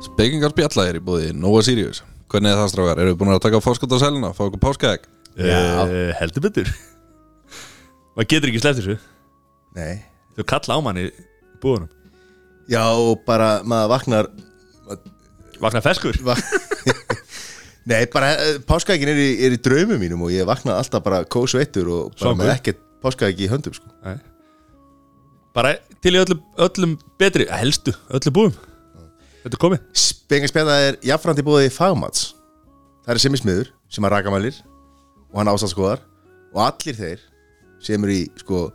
Spekingar bjalla er í búði Nova Sirius Hvernig er það strákar? Eru við búin að taka fórskot á selina? Fá okkur páskaegg? Já. Uh, heldur betur maður getur ekki sleppt þessu Nei þau kalla á manni í búðunum Já, og bara maður vaknar vakna feskur vak Nei, bara uh, páskaækin er, í- er í draumum mínum og ég vakna alltaf bara kósveittur og bara Svangur. með ekkert páskaæki í höndum sko. Nei. Bara til í öllum, öllum betri helstu, öllum búðum þetta er komið. Spengarspjalla er jafnframt í búið fagmats. Það er semismiður sem að rakamælir og hann ástæðskoðar og allir þeir sem eru í sko,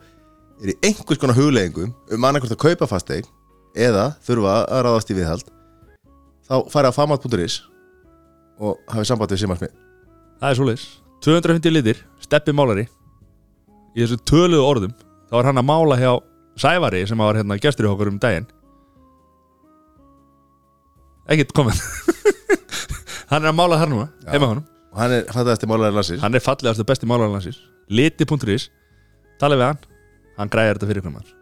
er í einhvers konar hugleggingum um annarkvort að kaupa fasteign eða þurfa að ráðast í viðhald þá fara á fagmat.is og hafið samband við semismið það er svoleiðis. 250 litir, steppi málari. Í þessu töluðu orðum þá er hann að mála hjá Sævari sem var hérna gestur í okkur um daginn. Ekkert komið. Hann er að mála þar núna, heima honum. Og hann er fættaðasti málarinn landsins. Hann er fallegast og besti málar landsins. Liti.is, tala við hann. Hann græðir þetta fyrir ykkur maður.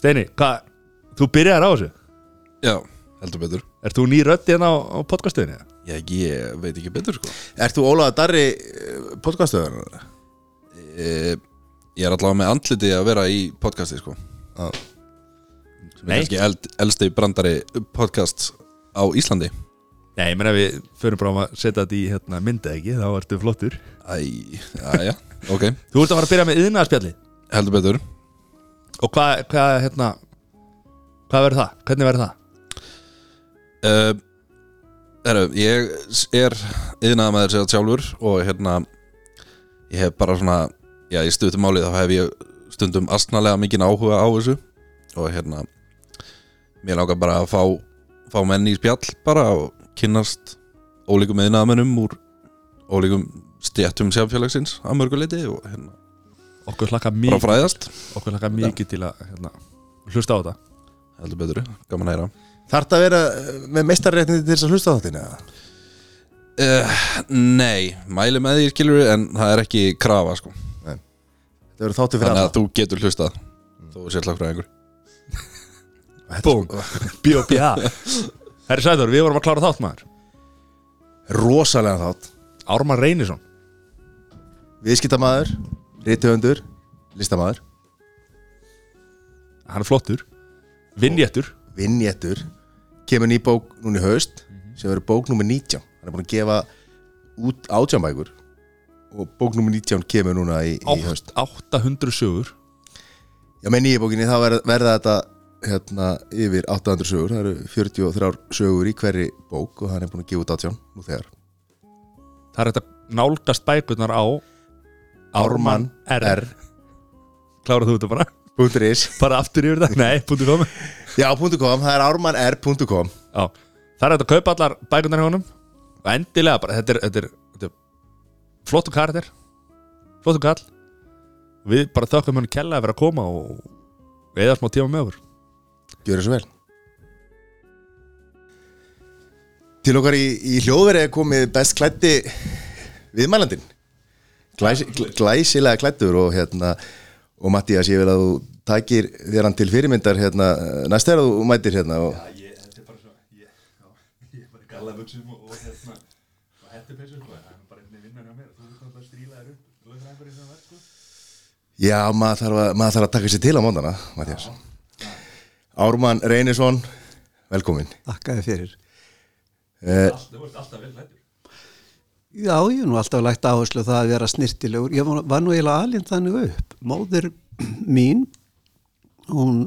Steini, hvað þú byrjaðir á þessu, Já, heldur betur. Ert þú ný rödd hérna á, á podcastuðinni? Já, ég veit ekki betur sko. Ert þú Ólaða Darri podcastöðan? e, Ég er allavega með andliti að vera í podcasti sko. Sem Nei. kannski eld, eldsti brandari podcast á Íslandi Nei, ég meina við förum bara að setja þetta í hérna, myndið ekki, þá ertu flottur Æ, já, já, ok Þú ert að fara að byrja með yðnaðarspjalli Heldur betur og hvað, hvað, hérna hvað verður það? Hvernig verður það? uh, Heru, Ég er yðnaða með þessi sjálfur og hérna ég hef bara svona já, í stuttum máli þá hef ég stundum astnalega mikinn áhuga á þessu. Og hérna mér langar bara að fá, fá menn í spjall bara og kynnast ólíkum yðnaðamennum úr ólíkum stjættum sjálfélagsins að mörguleiti og hérna Okkur hlakka bara mikið, fræðast. okkur hlakka mikið til að hérna, hlusta á þetta. Heldur betur, gaman að heyra. Þarf að vera eh, með meistarréttindi til þess að hlusta á þáttina? uh, Nei, mæli með því skilur en það er ekki krafa sko Það verður þáttu fyrir Þannig alla. að þú getur hlustað Þó er sérlega frá einhver Búm, B.O.B.A. Herri Sæður, við vorum að klára þátt maður. Rosalega þátt. Ármann Reynisson. Viðskiptamaður, rítihöndur, listamaður. Hann er flottur. Vinnjættur Vinnjættur Kemur ný bók núna í haust sem verður bók númer 19 Hann er búin að gefa út átjánbækur og bók númer 19 kemur núna í, í haust. 800 sögur. Já, með nýja bókinni þá verða, verða þetta hérna yfir 800 sögur. Það eru 43 sögur í hverri bók og hann er búin að gefa út átján nú þegar. Það er þetta nálgast bækurnar á Ármann R. R. Klára þú þetta bara? Punktur is. Bara aftur yfir þetta? Nei, punktu komi Já, punktur .com, það er ármannr.com Já, það er hægt að kaupa allar bækurnar hjá honum. Og endilega bara, þetta þetta er, þetta er flottu karakter. Flottu kall. Við bara þökkum hann kella að vera að koma og eða smá tíma með okkur. Gjör þessu vel. Til okkar í, í hljóðveri er komið best klætti viðmælandin Glæs, gl- Glæsilega klættur og hérna og Mattías ég vil að þú takir þér hann til fyrirmyndar hérna næst þegar þú mætir hérna og Ég, þetta er bara svo Ég, já, ég er bara galla buksum og, og hérna og hætti peysu sko, það er bara einnig vinnan hjá mér þú veist hvað það strílaðir upp lögfræðingur í það verð sko Já, maður þarf að, maður þarf að taka sér til á móndana Mattías Ármann Reynisson, velkomin Þakkaði fyrir. uh, Þú ert alltaf vel hættur Já, ég hef nú alltaf lagt áherslu það að vera snirtilegur. Ég var, nú eiginlega alinn þannig upp. Móðir mín, hún,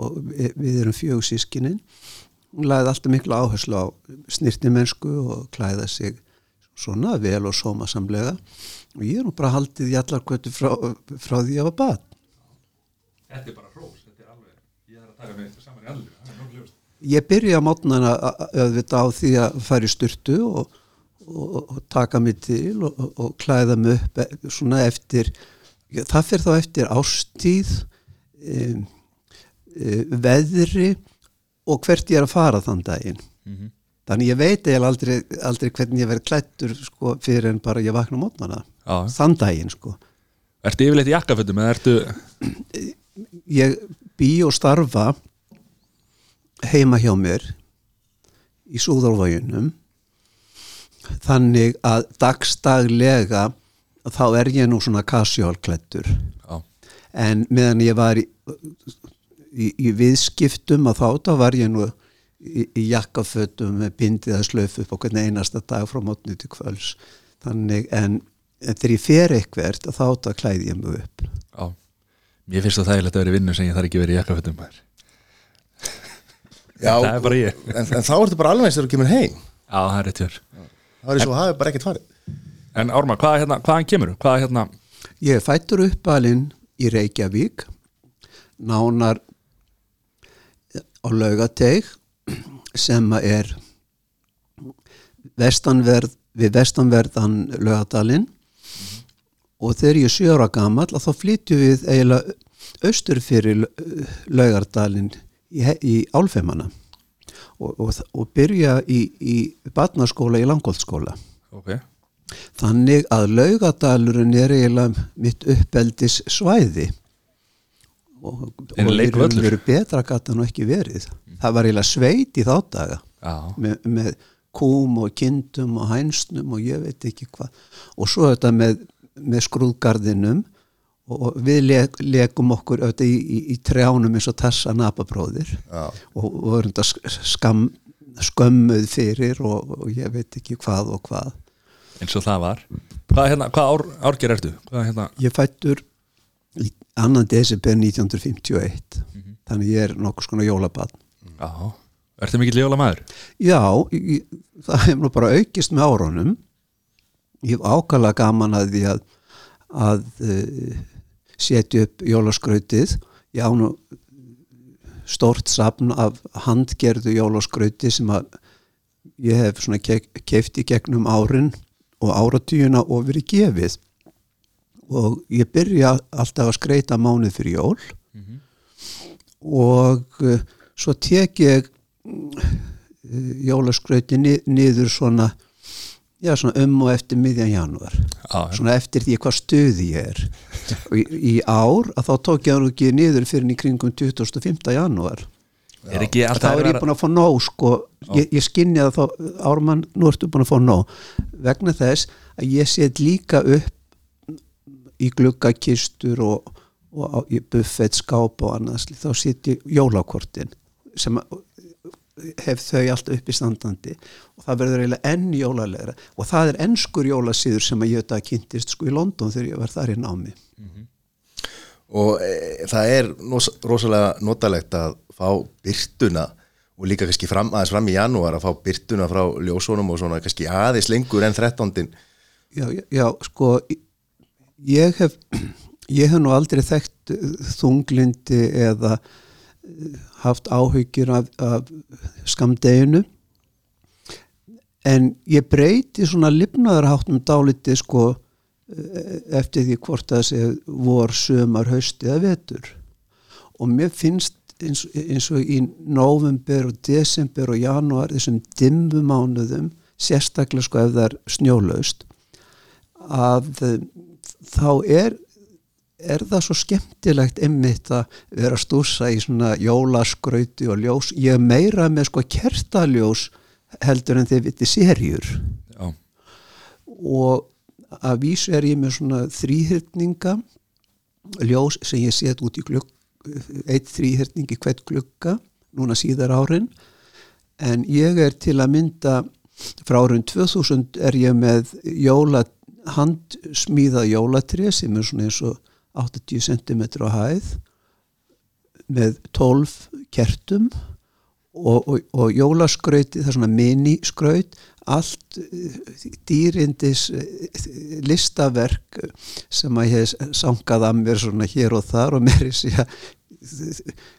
og við, erum fjög sískinin, hún lagði alltaf miklu áherslu á snirtimennsku og klæða sig svona vel og sómasamlega. Og ég er nú bara haldið í allar kvötu frá, frá því að var bad. Þetta er bara hrós, þetta er alveg ég þarf að taka mig saman í allir er Ég byrja á mótnana á því að fara í styrtu og, og, og taka mig til og, og, og klæða mig upp e- svona eftir það fyrir þá eftir ástíð um, um, veðri og hvert ég er að fara þann daginn. Þannig ég veit eiginlega aldrei, aldrei hvernig ég verið klættur sko, fyrir en bara ég vakna mótnana Já. þann daginn sko. Ertu yfirleitt í jakkafötum eða ertu ég bý og starfa heima hjá mér í Súðarvæginum þannig að dagstaglega þá er ég nú svona casual-klættur Já, en meðan ég var í, í, í viðskiptum að þá þá var ég nú í, í jakkafötum með bindið að slöfu upp hvernig einasta dag frá mótni til kvöls þannig en, en þegar ég fer eitthvert að þá þá klæði ég mig upp. Já. Mér finnst það þægilegt að vera í vinnu sem ég þarf ekki verið í jakkafötum. Já, Það er bara ég. en, en þá ertu bara alveg eins þegar þú kemur heim. Já, það er rétt hjör þá er eins og hafi bara ekkert farið. En Árma, hvað er hérna, hvaðan kemur? Hvað er hérna? Ég er fættur uppalinn í Reykjavík, nánar á laugateig sem er vestanverð, við vestanverðan laugadalinn og þegar ég er sjö ára gamall að þá flytjum við eiginlega austur fyrir laugardalinn í, í Álfeimana og, og, og byrja í, í barnaskóla í Langholtskóla. Ok. Þannig að laugadalurinn er eiginlega mitt uppeldis svæði og, og og veru betra gata nú ekki verið. Það var eiginlega sveit í þá daga. Já, með, með kúm og kindum og hænsnum og ég veit ekki hvað. Og svo þetta með, með skrúðgarðinum og við le, lekum okkur auðvitað í, í, í trjánum eins og tassa napabróðir Já. og, og vorum þetta skam, skömmuð fyrir og, og ég veit ekki hvað og hvað. Eins og það var. Hvað, er hérna, hvað ár, árger ertu? Hvað er hérna? Ég fættur annan desember 1951 þannig ég er nokkuð skona jólabann Já, ertu mikill jóla maður? Já, ég, það hefur nú bara aukist með árunum ég hef ákala gaman að því að að uh, setja upp jólaskrautið. Ég á nú stórt safn af handgerðu jólaskrauti sem að ég hef svona keift í gegnum árin og áratugina og verið gefið. Og ég byrja alltaf að skreita mánuð fyrir jól. Og uh, svo tek ég uh, jólaskrauti ni, niður svona já svona um og eftir miðjan janúar. Já, svona eftir því hvað stuði ég er. Og í, í ár að þá tók ég hann ekki niður fyrir í kringum 25. janúar. Er ekki þá er ég búin að fá nóg sko, ég, ég skinni að þá ármann, nú ertu búin að fá nóg. Vegna þess að ég set líka upp í gluggakistur og, og á, í buffetskáp og annars þá set ég jólakortin sem að- hef þau alltaf upp í standandi og það verður eiginlega enn jólalegra og það er ennskur jólasýður sem að ég þetta kynntist sko í London þegar ég var þar í námi. Og e, það er nos, rosalega notalegt að fá byrtuna og líka kannski fram, aðeins fram í janúar að fá byrtuna frá ljósónum og svona kannski aðeins lengur en 13. já, já, já, sko ég hef ég hef nú aldrei þekkt þunglindi eða haft áhyggjur af, af skamdeginu en ég breyti svona lifnaðarháttum dálítið sko eh, eftir því hvort það sé vor, sömar, haust eða vetur. Og mér finnst eins, eins og í november og desember og janúar þessum dimmu mánuðum sérstaklega sko ef það er snjólaust að eh, þá er er það svo skemmtilegt einmitt að vera stúsa í svona jólaskrauti og ljós? Ég meira með sko kertaljós heldur en þið viti serjur Já, og að vísu er ég með svona þrýhyrninga ljós sem ég set út í glugg eitt þrýhyrning í hvert glugga núna síðar árin. En ég er til að mynda frá árin 2000 er ég með jóla, handsmíða jólatri sem er svona eins og 80 cm á hæð með 12 kertum og, og, og jólaskrauti, það er svona miniskraut allt eh, dýrindis eh, listaverk sem að ég sangað að mér svona hér og þar og mér er sér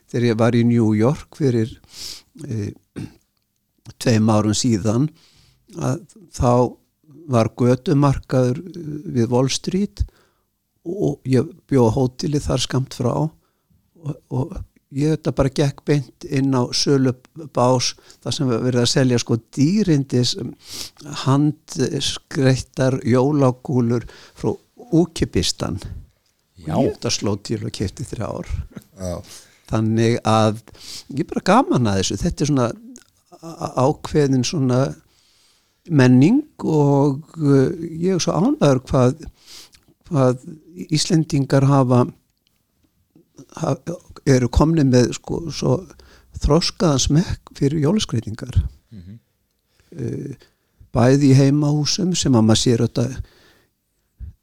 þegar ég var í New York fyrir e, tveim árum síðan að þá var götumarkaður eh, við Wall Street og ég bjóð hótili þar skamt frá og, og ég þetta bara gekk beint inn á sölubás þar sem við verið að selja sko dýrindis handskreittar jólagúlur frá Úkibistan. Já. ég þetta sló til og kefti þrjár. Já, þannig að ég er bara gaman að þessu. Þetta er svona ákveðin svona menning og uh, ég er svo ánæður hvað, hvað Íslendingar hafa, hafa eru komni með sko svo þroskaðan smekk fyrir jólaskreitingar uh, bæði í heimahúsum sem að maður sér þetta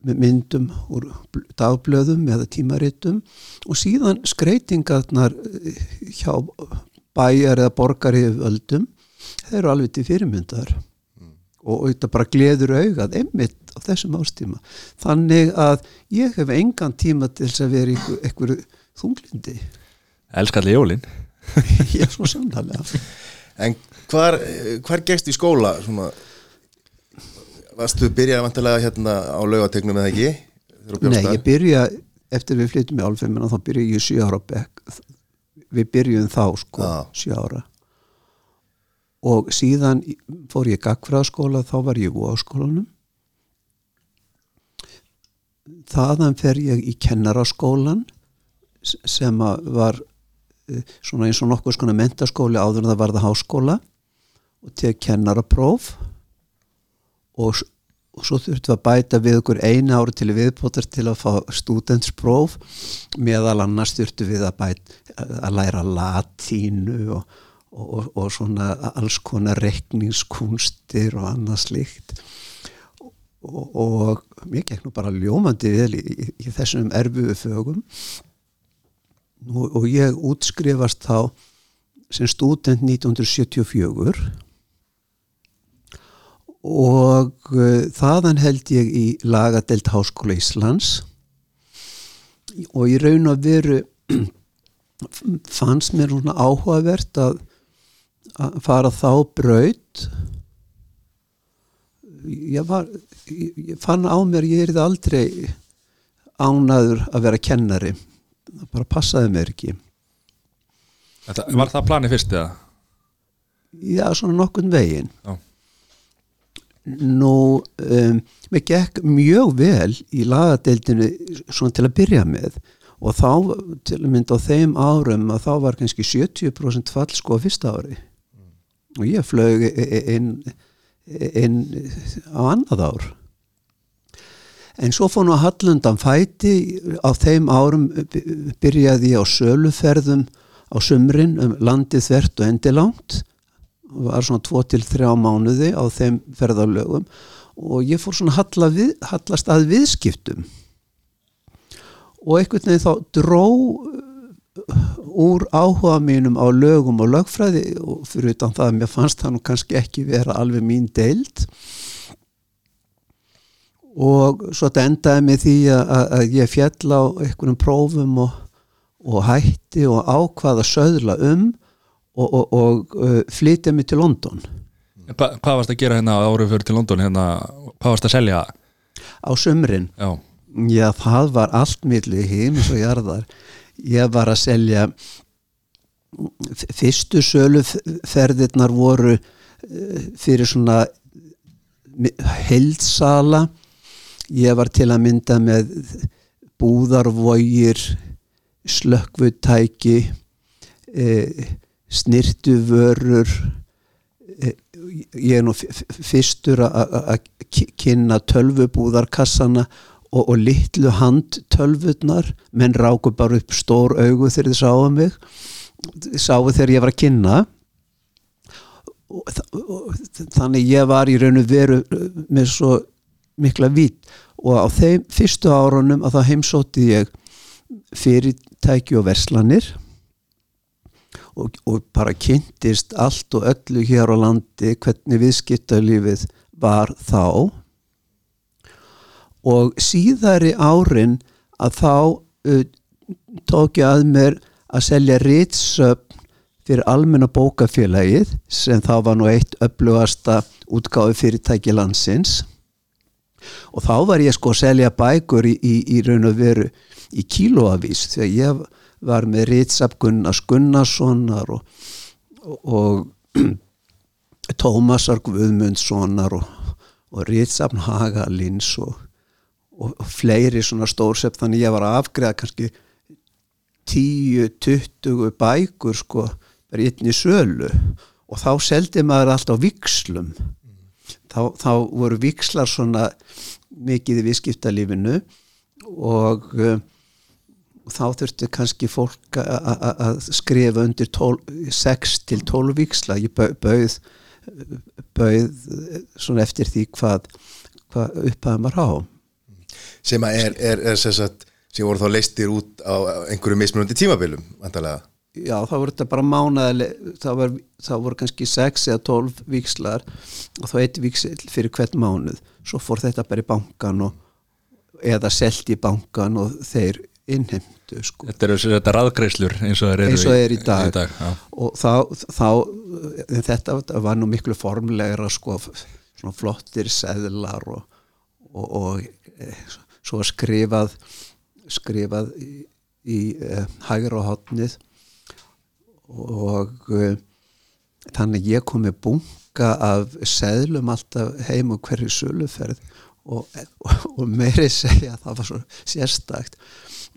með myndum úr bl- dagblöðum eða tímaritum og síðan skreitingarnar eh, hjá bæjar eða borgar yfir völdum þeir eru alveg til fyrirmyndar. Og, og þetta bara gleður augað einmitt á þessum ástíma þannig að ég hef engan tíma til þess að vera einhverju þunglindi. Elskalli jólin. Ég er svo sannlega En hvar, hvar gegst í skóla? Svona Varstu byrjað vantilega hérna á laugategnum eða ekki? Nei, ég byrja eftir við flyttum í álfeimina þá byrja ég sjö ára bekk. Við byrjum þá sko Já. sjö ára. Og síðan fór ég gagfræðaskóla þá var ég í skólanum þaðan fer ég í kennaraskólan sem var eh, svona eins og nokkuð skona mentaskóli áður en það var það háskóla og tek kennarapróf og, og svo þurftum við að bæta við okkur eina ári til viðbótar til að fá stúdentspróf meðal annars þurftum við að bæta að læra latínu og, og, og svona alls konar rekningskunstir og annað slíkt og, og mér gekk nú bara ljómandi vel í, í, í þessum erfiðu fögum. Og, og ég útskrifast þá sem stúdent 1974 og uh, þaðan held ég í lagadelt Háskóla Íslands. Og í raun og veru fannst mér svona áhugavert að, að fara þá braut ég var ég, fann á mér, ég erði aldrei ánaður að vera kennari. Það bara passaði mér ekki. Þetta, Var það planið fyrst eða? já, svona nokkun veginn. Já. nú um, mér gekk mjög vel í lagadeildinu svona til að byrja með. Og þá til að mynda á þeim árum að þá var kannski 70% fall sko á fyrsta ári. Og ég flög e- e- inn, inn á annað ár. En svo fór nú að hallundan fæti. Á þeim árum byrjaði ég á söluferðum á sumrin um landið þvert og endilangt var svona 2-3 mánuði á þeim ferðarlögum og ég fór svona halla við, hallast að viðskiptum. Og einhvern veginn þá dró úr áhuga mínum á lögum og lögfræði og fyrir utan það að mér fannst það nú kannski ekki vera alveg mín deild. Og svo þetta endaði með því að, að ég fjall á einhvernum prófum og, og hætti og ákvaða söðla um og, og, og uh, flytja mig til London. Hva, hvað varst að gera hérna árið fyrir til London hérna, hvað varst að selja? Á sumrin? Já, Já, það var allt milli heimis og jarðar. Ég var að selja fyrstu söluferðirnar voru eh, fyrir svona heildsala. Ég var til að mynda með búðarvogir, slökkvutæki, e, snirtuvörur. E, ég er nú fyrstur að- kynna tölvubúðarkassana og, og litlu handtölvurnar menn ráku bara upp stór augu þegar þið sáu mig sáu þegar ég var að kynna. Þannig ég var í raun og veru uh, með svo mikla vít. Og á þeim fyrstu árunum að þá heimsótti ég fyrirtæki og verslanir og, og bara kynntist allt og öllu hér á landi hvernig viðskiptalífið var þá og síðari árin að þá uh, tók ég að mér að selja ritsöfn fyrir almenna bókafélagið sem þá var nú eitt öflugasta útgáfi fyrirtæki landsins. Og þá var ég sko að selja bækur í, í, í raun og veru í kílóavís þegar ég var með ritsöfn Gunnars Gunnarssonar og, og, og Tómasar Guðmundssonar og, og ritsöfn Hagalins og og, fleiri svona stórsöp þannig ég var að afgreða kannski 10-20 bækur sko bara í einni sölu. Og þá seldi maður allt á vikslum þá, þá voru vikslar svona mikið í viðskiptalífinu og uh, þá þurfti kannski fólk að skrifa undir 12, 6 til 12 viksla ég bau- bauð bauð eh, svona eftir því hvað, hvað upphæðum var á sem er, er, er sem, sagt, sem voru þá leistir út á einhverju mismunandi tímabilum vantarlega já þá voru þetta bara mánaðileg þá, var, þá voru kannski 6 eða 12 vikslar og þá eitt viksl fyrir hvert mánuð. Svo fór þetta bara í bankan og, eða selt í bankan og þeir innheimtu sko. Þetta eru þetta raðgreislur eins og eins og er í dag, í dag og þá, þá en þetta var nú miklu formlegra sko, svona flottir seðlar og, og, og e, svo skrifað skrifað í, í e, hægra hotnið og e, þannig ég kom með bunga af seðlum alltaf heim og hverju söluferð og, og, og meiri segja að það var svo sérstakt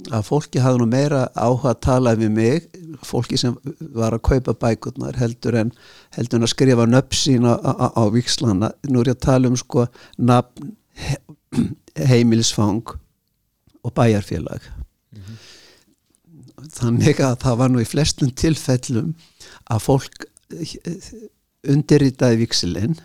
að fólki hafði nú meira áhuga að tala við mig, fólki sem var að kaupa bækurnar heldur en heldur en að skrifa nöfn sín á, á, á vikslana, nú er ég að tala um sko nafn heimilsfang og bæjarfélag. Þannig að það var nú í flestum tilfellum að fólk undirritaði viksilinn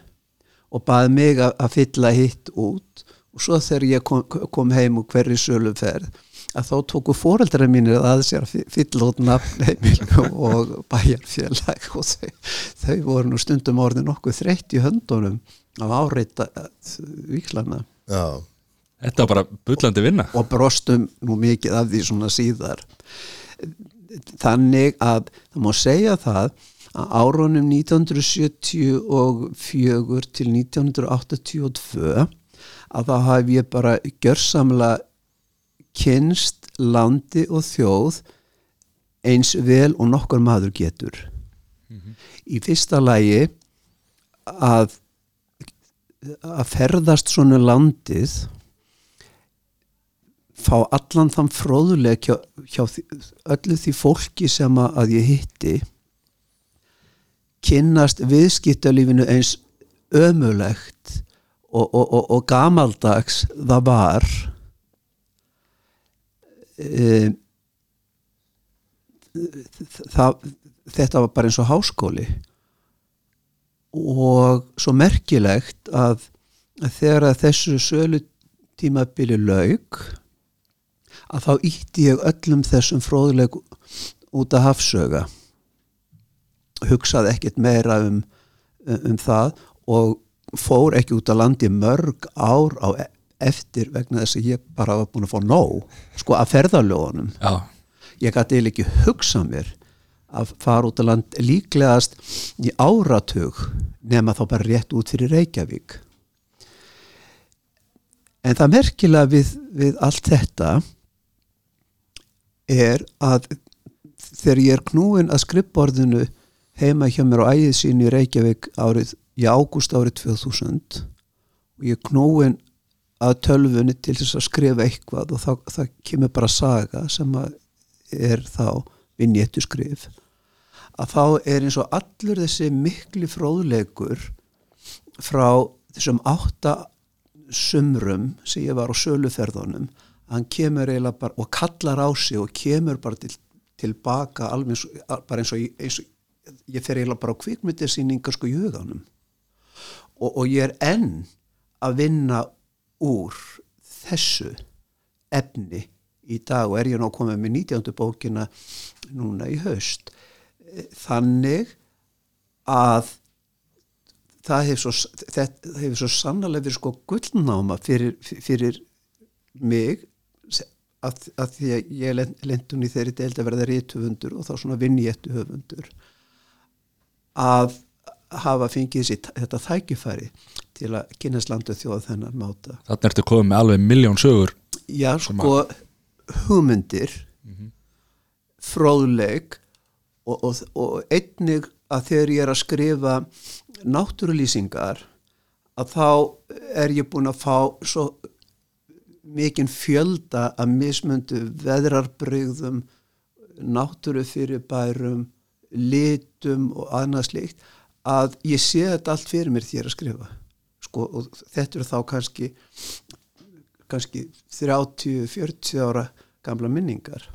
og baði mig að, fylla hitt út. Og svo þegar ég kom, kom heim og hverju söluferð að þá tóku fóreldrar mínir að sér að fylla út nafnheimil og bæjarfélag. Og þau, þau voru nú stundum orðin nokkuð þreytt í höndunum af áreita vikslana Já, Þetta var bara bullandi vinna. Og brostum nú mikið af því svona síðar. Þannig að það má segja það að árunum 1974 til 1982 að þá hafi ég bara gjörsamlega kynst landi og þjóð eins vel og nokkur maður getur. Í fyrsta lagi að að ferðast svona landið fá allan þann fróðuleg hjá, hjá öllu því fólki sem að ég hitti kynnast viðskiptalífinu eins ömulegt og, og, og, og gamaldags það var e, það, þetta var bara eins og háskóli og svo merkilegt að, að þegar að þessu sölu tímabili laug að þá ítti ég öllum þessum fróðuleg út að hafsöga hugsaði ekkert meira um, um, það og fór ekki út að landi mörg ár á e- eftir vegna þess að ég bara var búin að fá nóg sko að ferðalögunum. Já, ég gæti ekki hugsa mér að fara út að land líklegast í áratug nema þá bara rétt út fyrir Reykjavík. En það merkilega við, við allt þetta er að þegar ég er knúin að skrippborðinu heima hjá mér á ægið sín í Reykjavík árið, í ágúst árið 2000 og ég er knúin að tölfunni til þess að skrifa eitthvað og það, það kemur bara saga sem er þá vinnjéttu skrif að þá er eins og allur þessi mikli fróðleikur frá þessum átta sumrum sem ég var á söluferðunum hann kemur eiginlega bara og kallar á sig og kemur bara til, tilbaka alveg eins, og- eins og, ég- fer eiginlega bara á kvikmyndisýningar sko í huganum og, og ég er enn að vinna úr þessu efni í dag og er ég nú komið með 19. bókina núna í haust þannig að það hefur svo, hefur svo sannlega verið sko gullnáma fyrir, fyrir mig að, að því að ég lendun í þeirri deild að verða rítufundur og þá svona vinnjéttu höfundur að hafa fengið sér þetta þækifæri til að kynast landu þjóða þennan máta. Þarna ertu komið með alveg miljón sögur. Já, sko, hugmyndir fróðleik og, og, og einnig að þegar ég er að skrifa náttúrulýsingar að þá er ég búin að fá svo mikinn fjölda að mismundu veðrarbrygðum náttúrufyrirbærum litum og annað slíkt að ég sé þetta allt fyrir mér þér að skrifa. Sko, og þetta eru þá kannski kannski 30-40 ára gamla minningar.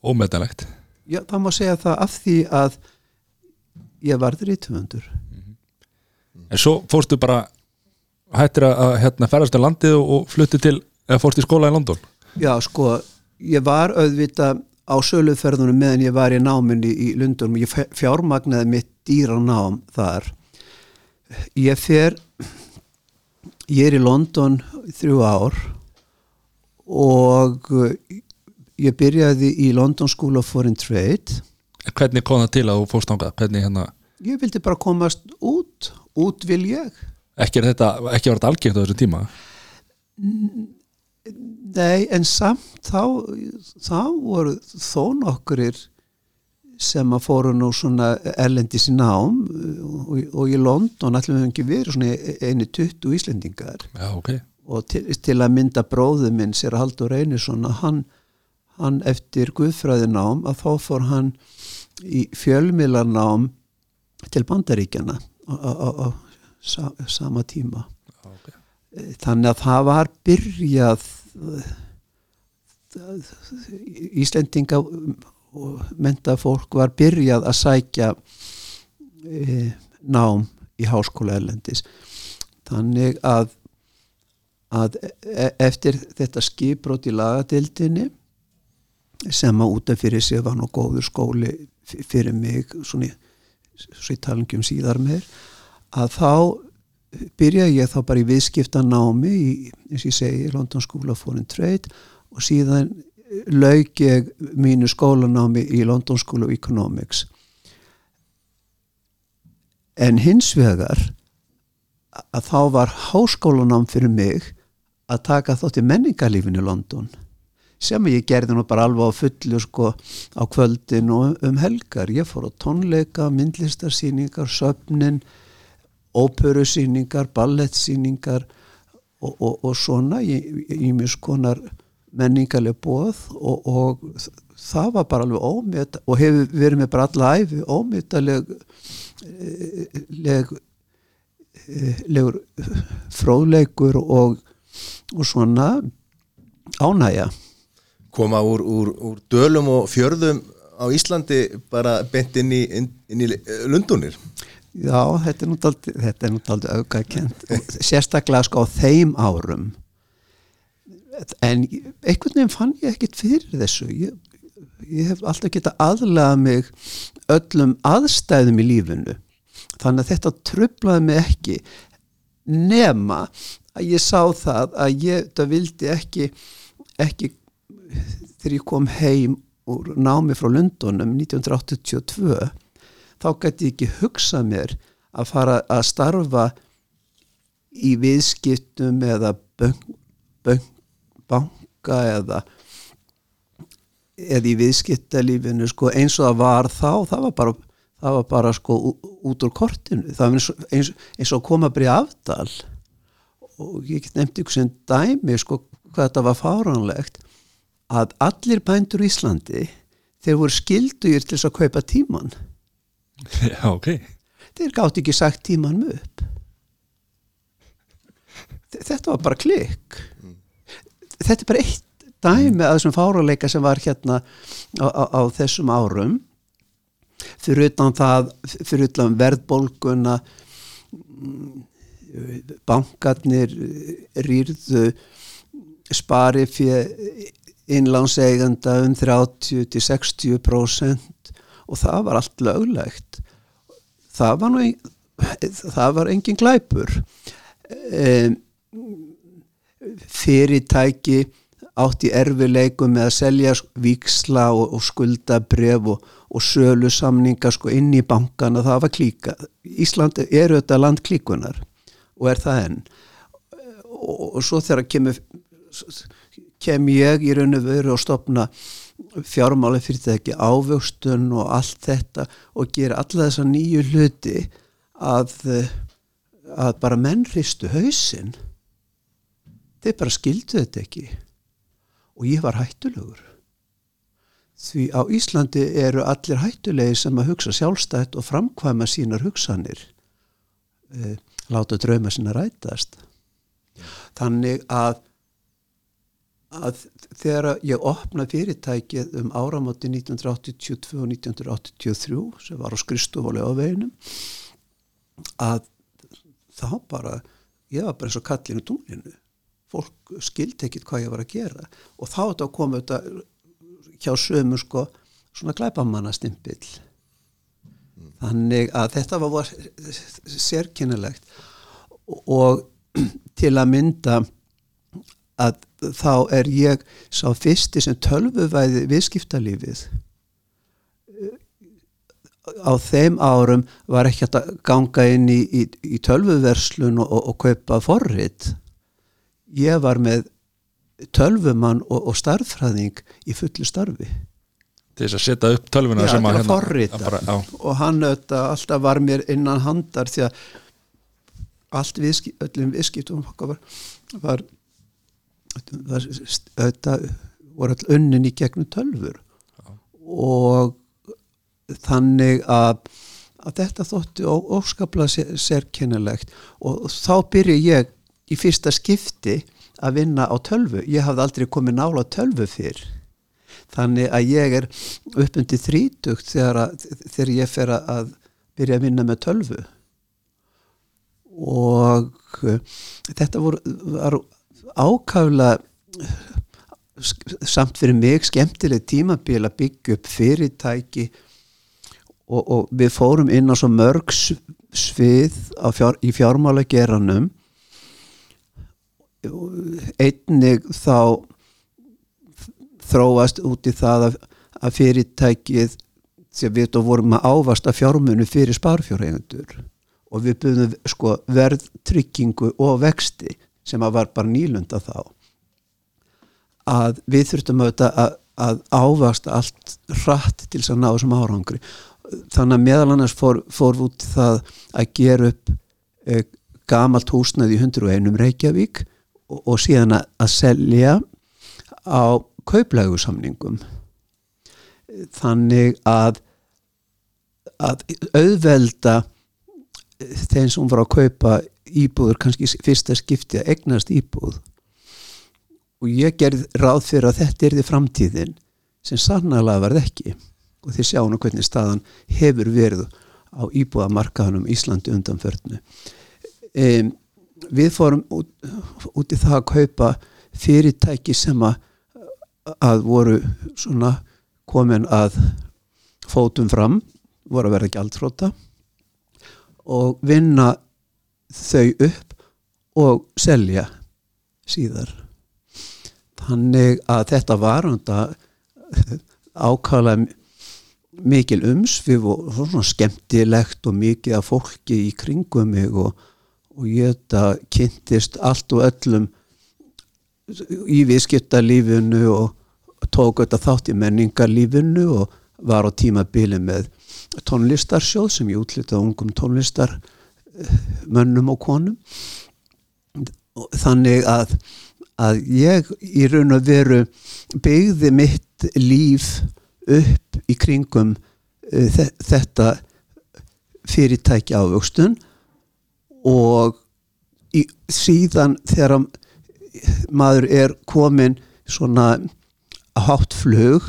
Ómetanlegt Já, það má segja það af því að ég varður í tvöndur en svo fórstu bara hættir að, hérna, ferðast um landið og, flutti til eða fórstu í skóla í London? Já, sko, ég var auðvita á söluferðunum meðan ég var í náminni í Lundunum, ég fjármagnaði mitt dýra nám þar. Ég fer ég er í London þrjú ár og ég byrjaði í London School of Foreign Trade. Hvernig kom það til að þú fórst hvernig hérna, ég vildi bara komast út. Út vil ég. Ekki er þetta ekki var þetta algengt á þessum tíma? Nei, en samt þá, þá voru þó nokkurir sem að fóru nú svona erlendis í nám og, og í London ætlum við ekki verið svona einu 20 Íslendingar. Já ok. Og til, til að mynda bróðu minn sér Haldur Einarsson að hann, hann eftir Guðfræðinám að þá fór hann í fjölmiðlarnám til Bandaríkjana á, sa, sama tíma okay. þannig að það var byrjað Íslendinga og menta fólk var byrjað að sækja e, nám í háskóla erlendis þannig að, að e eftir þetta skiprót í lagadildinni sem að útaf fyrir sig var nú góður skóli fyrir mig svona, svo ég tala ekki um síðar meir að þá byrjaði ég þá bara í viðskiptanámi í, eins og ég segi, London School of Foreign Trade og síðan lauk ég mínu skólanámi í London School of Economics. En hins vegar að þá var háskólanám fyrir mig að taka þátt í menningarlífinu í London sem ég gerði nú bara alveg á fullu sko á kvöldin og um helgar. Ég fór á tónleika, myndlistarsýningar söfnin óperusýningar, ballettsýningar og, og, og svona í, mjög skonar menningarleg bóð og, og það var bara alveg ómeta og hefur verið með bara alla æfi ómetaleg eh, leg, eh, legur fróðleikur og, og svona ánægja koma úr, úr, úr dölum og fjörðum á Íslandi bara bent inn í, inn, inn í eh, Lundunir Já, þetta er nú daldi, þetta er nú daldi auka kent, sérstaklega sko á þeim árum. En einhvern veginn fann ég ekkit fyrir þessu. Ég, ég hef alltaf geta aðlaða mig öllum aðstæðum í lífinu. Þannig að þetta trublaði mig ekki. Nema að ég sá það að ég vildi ekki ekki þegar ég kom heim úr námi frá Lundunum 1982 þá gæti ég ekki hugsað mér að fara að starfa í viðskiptum eða bönk, bönk, banka eða eða í viðskiptalífinu sko, eins og það var þá það var bara, það var bara sko, út úr kortinu. Eins, og- eins, eins og koma að byrja afdal. Og ég nefnt ykkur sem dæmi sko, hvað þetta var fáránlegt að allir bændur í Íslandi þeir voru skildugir til þess að kaupa tíman já ok. Þeir gátt ekki sagt tíman upp. Þe- þetta var bara klikk. Þetta er bara eitt dæmi að þessum fáraleika sem var hérna á, á, á þessum árum. Fyrir utan það fyrir utan verðbólguna mm, bankarnir rýrðu spari fyrir innlánseiganda um 30-60% og það var allt löglegt. Það var nú það var engin glæpur. Um, fyrirtæki átt í erfileikum með að selja víksla og, og skuldabref og, og sölu samninga sko inn í bankana, það var klíka Ísland er auðvitað land klíkunar og er það enn. Og, og svo þegar kemur kem ég í raun og veru og stopna fjármáli fyrirtæki ávöxtun og allt þetta og gera alla þessa nýju hluti að, að bara menn hristu hausinn. Þeir bara skildu þetta ekki. Og ég var hættulegur. Því á Íslandi eru allir hættulegi sem að hugsa sjálfstætt og framkvæma sínar hugsanir e, láta drauma sína rætast. Þannig að að þegar ég opna fyrirtækið um áramóti 1982 og 1983 sem var á skristufóli á veginum að þá bara ég var bara eins og kallinu tunglinu. Fólk skildi ekkit hvað ég var að gera. Og þá þetta kom þetta hjá sömu sko svona glæpamanna stimpill þannig að þetta var, var sérkynilegt og til að mynda að þá er ég sá fyrsti sem tölvuvæði viðskiptalífið. Á þeim árum var ekki að ganga inn í, í, í tölvuverslun og, og, og kaupa forrið ég var með tölvumann og, og starffræðing í fullu starfi. Til þess að setja upp tölvuna sem til að hérna- að bara, og hann auðvitað alltaf var mér innan handar því að allt viðskiptum var, var, auðvitað voru all unnin í gegnum tölfur og þannig að, að þetta þótti ó- óskaplega sér, sérkennilegt. Og þá byrja ég í fyrsta skipti að vinna á tölvu. Ég hafði aldrei komið nála tölvu fyrr. Þannig að ég er uppundi þrítugt þegar, að, þegar ég fer að- byrja að vinna með tölvu. Og uh, þetta voru, var ákaflega sk- samt fyrir mig skemmtileg tímabil að byggja upp fyrirtæki og, og við fórum inn á svo mörg svið fjár, í fjármálageranum einnig þá þróast út í það að, að fyrirtækið sem við þá vorum að ávasta fjármunu fyrir sparfjárhegundur og við byrðum sko verðtryggingu og vexti sem að var bara nýlunda þá að við þurftum auðvitað að, að ávasta allt hratt til þess að ná þessum árangri. Þannig að meðal annars fór, fór út það að gera upp e, gamalt húsnaði í 101 Reykjavík og, og síðan að, að selja á kauplægusamningum þannig að að auðvelda þeim sem var að kaupa íbúður kannski fyrsta skipti að egnast íbúð. Og ég gerði ráð fyrir að þetta er því framtíðin sem sannlega varð ekki. Og þið sjáum hvernig staðan hefur verið á íbúðamarkaðanum Íslandi undanförnu. Um, við fórum út, út í það að kaupa fyrirtæki sem að, að voru svona komin að fótum fram voru að vera gjaldfróta og vinna þau upp og selja síðar. Þannig að þetta var ákala mikil umsvið og svona skemmtilegt og mikið af fólki í kringum mig og, og ég þetta kynntist allt og öllum í viðskiptalífinu og tók þetta þátt í menningarlífinu og var á tímabili með tónlistarsjóð sem ég útlitað ungum tónlistar mönnum og konum. Þannig að, að ég í raun og veru byggði mitt líf upp í kringum þe þetta fyrirtæki ávöxtun og í, síðan þegar maður er komin svona hátt flug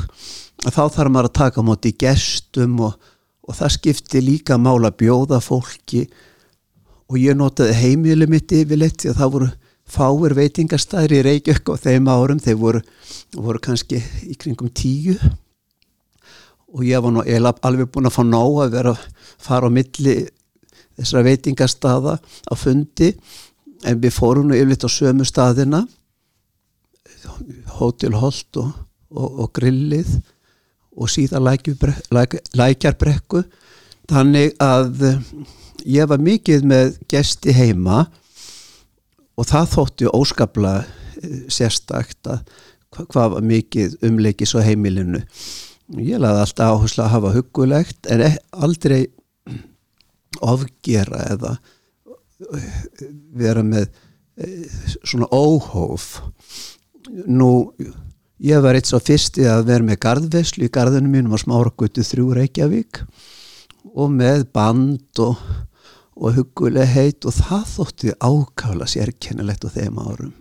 þá þarf maður að taka á móti gestum og, og það skipti líka mála bjóða fólki og ég notaði heimili mitt yfirleitt því að það voru fáir veitingastæðir í Reykjavík og þeim árum. Þeir voru, voru kannski í kringum tíu. Og ég var nú alveg búin að fá nóg að vera að fara á milli þessara veitingastaða á fundi. En við fórum nú yfirleitt á sömu staðina. Hotel Holt og, og, og Grillið og síðan læk, lækjarbrekku. Þannig að ég var mikið með gesti heima og það þótti óskaplega sérstakt að hva, hvað var mikið umleikis á heimilinu. Ég laði alltaf áherslu að hafa hugulegt en e- aldrei ofgera eða vera með eh, svona óhóf. Nú ég var eitt svo fyrsti að vera með garðveslu í garðinu mínum á Smáragötu þrjú Reykjavík og með band og, og huguleg heit og það þótti ákála sérkennilegt á þeim árum.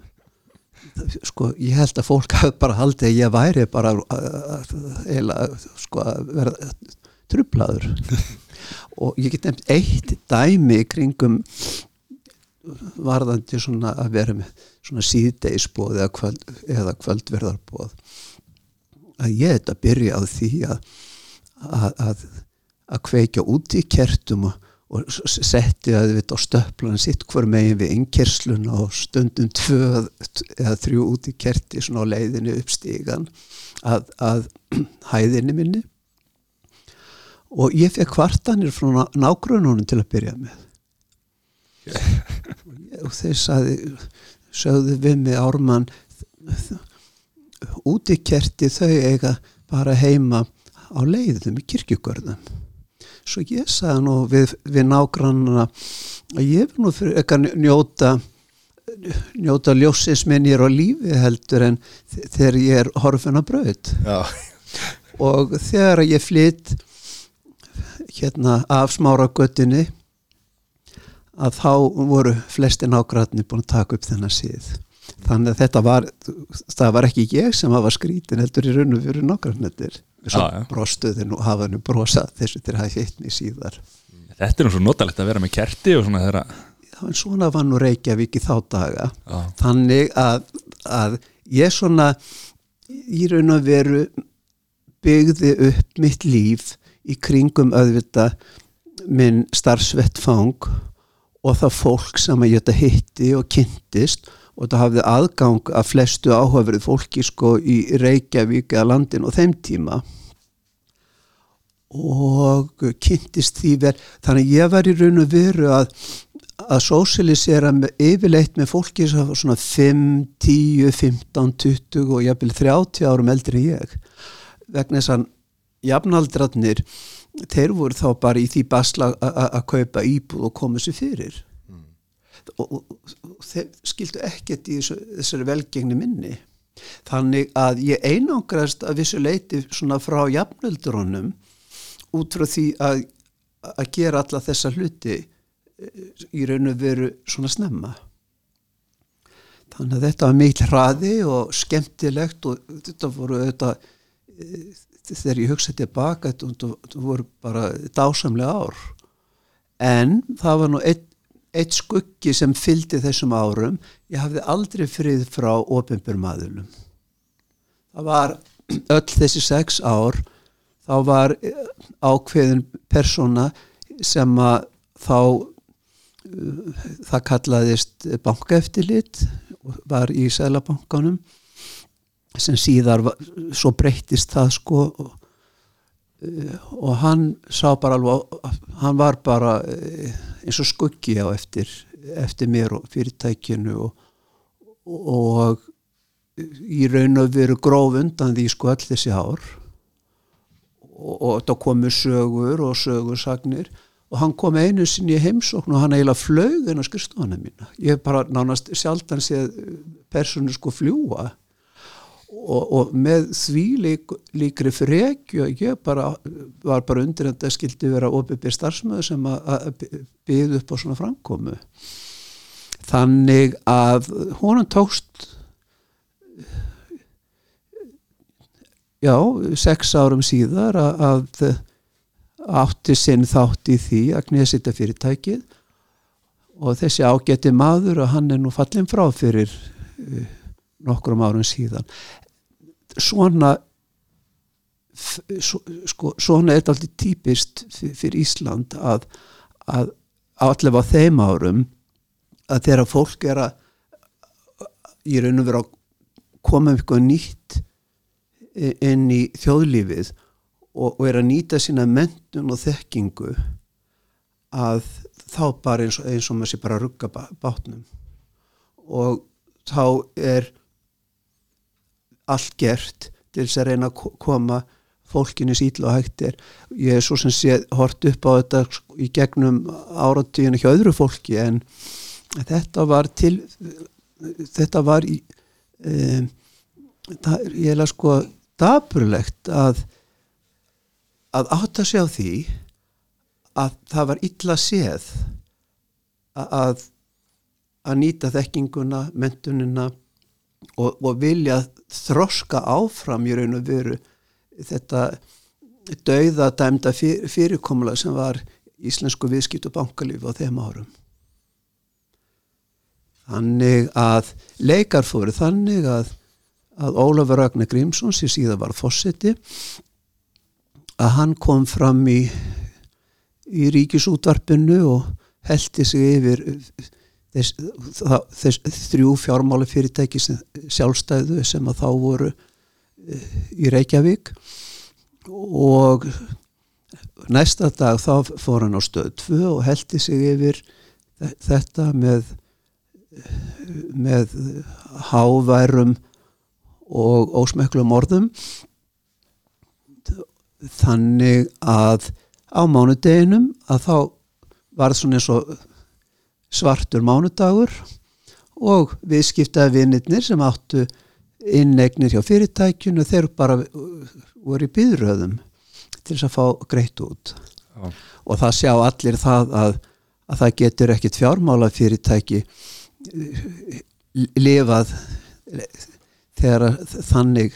Sko ég held að fólk hafi bara haldið að ég væri bara eila sko að vera trublaður og ég get nefnt eitt dæmi kringum varðandi svona að vera með svona síðdeisbóð eða, kvöld, eða kvöldverðarbóð að ég þetta byrja á því að að, að, að kveikja út í kertum og, og setti að við á stöplan sitt hver megin við innkersluna og stundum tvö eða þrjú út í kerti svona á leiðinu uppstígan að, að hæðinni minni. Og ég fekk kvartanir frá nágrununum til að byrja með. Og þeir saði sögðu við mig ármann út í kerti þau eiga bara heima á leiðum í kirkjugörðum svo ég sagði nú við, við nágrannana að ég vil nú fyrir eitthvað njóta njóta ljósins minnir á lífi heldur en þegar ég er horfin að Já, og þegar ég flytt hérna af smára göttinni að þá voru flesti nágræðni búin að taka upp þennan síð þannig að þetta var það var ekki ég sem hafa skrítin heldur í raun og fyrir nágræðnettir svo Já, já. brostuðin og hafa henni brosað þessu til að hafa hitt mig síðar Þetta er nú svo notalegt að vera með kerti og svona þeirra Já, en svona var nú Reykjavík í þá daga Já. þannig að, að ég svona í raun og veru byggði upp mitt líf í kringum auðvita minn starfsvettfang og það fólk sem ég hitti og kynntist og það hafði aðgang að flestu áhugaverið fólki sko í Reykjavík eða landin og þeim tíma. Og kynntist því vel. Þannig að ég var í raun og veru að að sósialisera með, yfirleitt með fólki sem svona 5, 10, 15, 20 og jafnvel 30 árum eldri en ég. Vegna þess að jafnaldrarnir þeir voru þá bara í því basla að kaupa íbúð og koma sér fyrir og, og, og þeir skildu ekkert í þessari velgengni minni. Þannig að ég einangrast að vissu leiti svona frá jafnöldurunum út frá því að, að gera alla þessa hluti eh, í raun og veru svona snemma. Þannig að þetta var mikil hraði og skemmtilegt og þetta voru þetta þegar ég hugsaði tilbaka þetta voru bara dásamlega ár. En það var nú eitt, eitt skuggi sem fylgdi þessum árum ég hafði aldrei frið frá ofinbjörmaðulum það var öll þessi sex ár þá var eh, ákveðin persóna sem að þá uh, það kallaðist bankaeftirlit og var í Sælabankanum sem síðar var, svo breyttist það sko og, uh, og hann sá bara alveg hann var bara uh, eins og skuggi á eftir, eftir mér og fyrirtækinu og, og í raun og veru gróf undan því sko öll þessi ár. Og, og það komu sögur og sögursagnir og hann kom einu sinni í heimsókn og hann eiginlega flög inn á skristofana mína. Ég hef bara nánast sjaldan séð personu sko fljúa og, og með því lík, líkri frekju að ég bara var bara undir en það skildi vera opið starfsmöðu sem að- byggðu upp á svona framkomu. Þannig að honum tókst já, sex árum síðar að, að átti sinn þátt í því að knesita fyrirtækið og þessi ágæti maður og hann er nú fallin frá fyrir uh, nokkrum árum síðan svona sko, svona er þetta alltaf típist fyr- fyrir Ísland að, að allavega þeim árum að þegar fólk er að í raun og vera að koma um eitthvað nýtt inn í þjóðlífið og, og er að nýta sína mentun og þekkingu að þá bara eins og, eins og maður sé bara að rugga bá- bátnum. Og þá er allt gert til þess að reyna að ko- koma fólkinu sýtla og hægtir ég er svo sem sé hort upp á þetta í gegnum áratíðinu hjá öðru fólki en þetta var til þetta var í um, það er eiginlega sko daburlegt að að átta sig á því að það var illa séð að að, að nýta þekkinguna, mentunina og, og vilja þroska áfram í raun og veru þetta dauða dæmda fyr, fyrirkomula sem var íslensku viðskipt og bankalífi á þeim árum. Þannig að leikar fóru þannig að, að Ólafur Ragnar Grímsson sem síðan var fósetti að hann kom fram í í ríkisútvarpinu og heldi sig yfir þess, það, þess þrjú fjármála fyrirtæki sem, sjálfstæðu sem að þá voru eh, í Reykjavík. Og næsta dag þá fór hann á stöð 2 og heldi sig yfir þetta með með háværum og ósmeklum orðum. Þannig að á mánudeginum að þá var það svona eins og svartur mánudagur og viðskiptaði vinnirnir sem áttu innegnir hjá fyrirtækjunu þeir bara voru í byðröðum til þess að fá greitt út Já. og það sjá allir það að, að það getur ekkit fjármála fyrirtæki lifað þegar þannig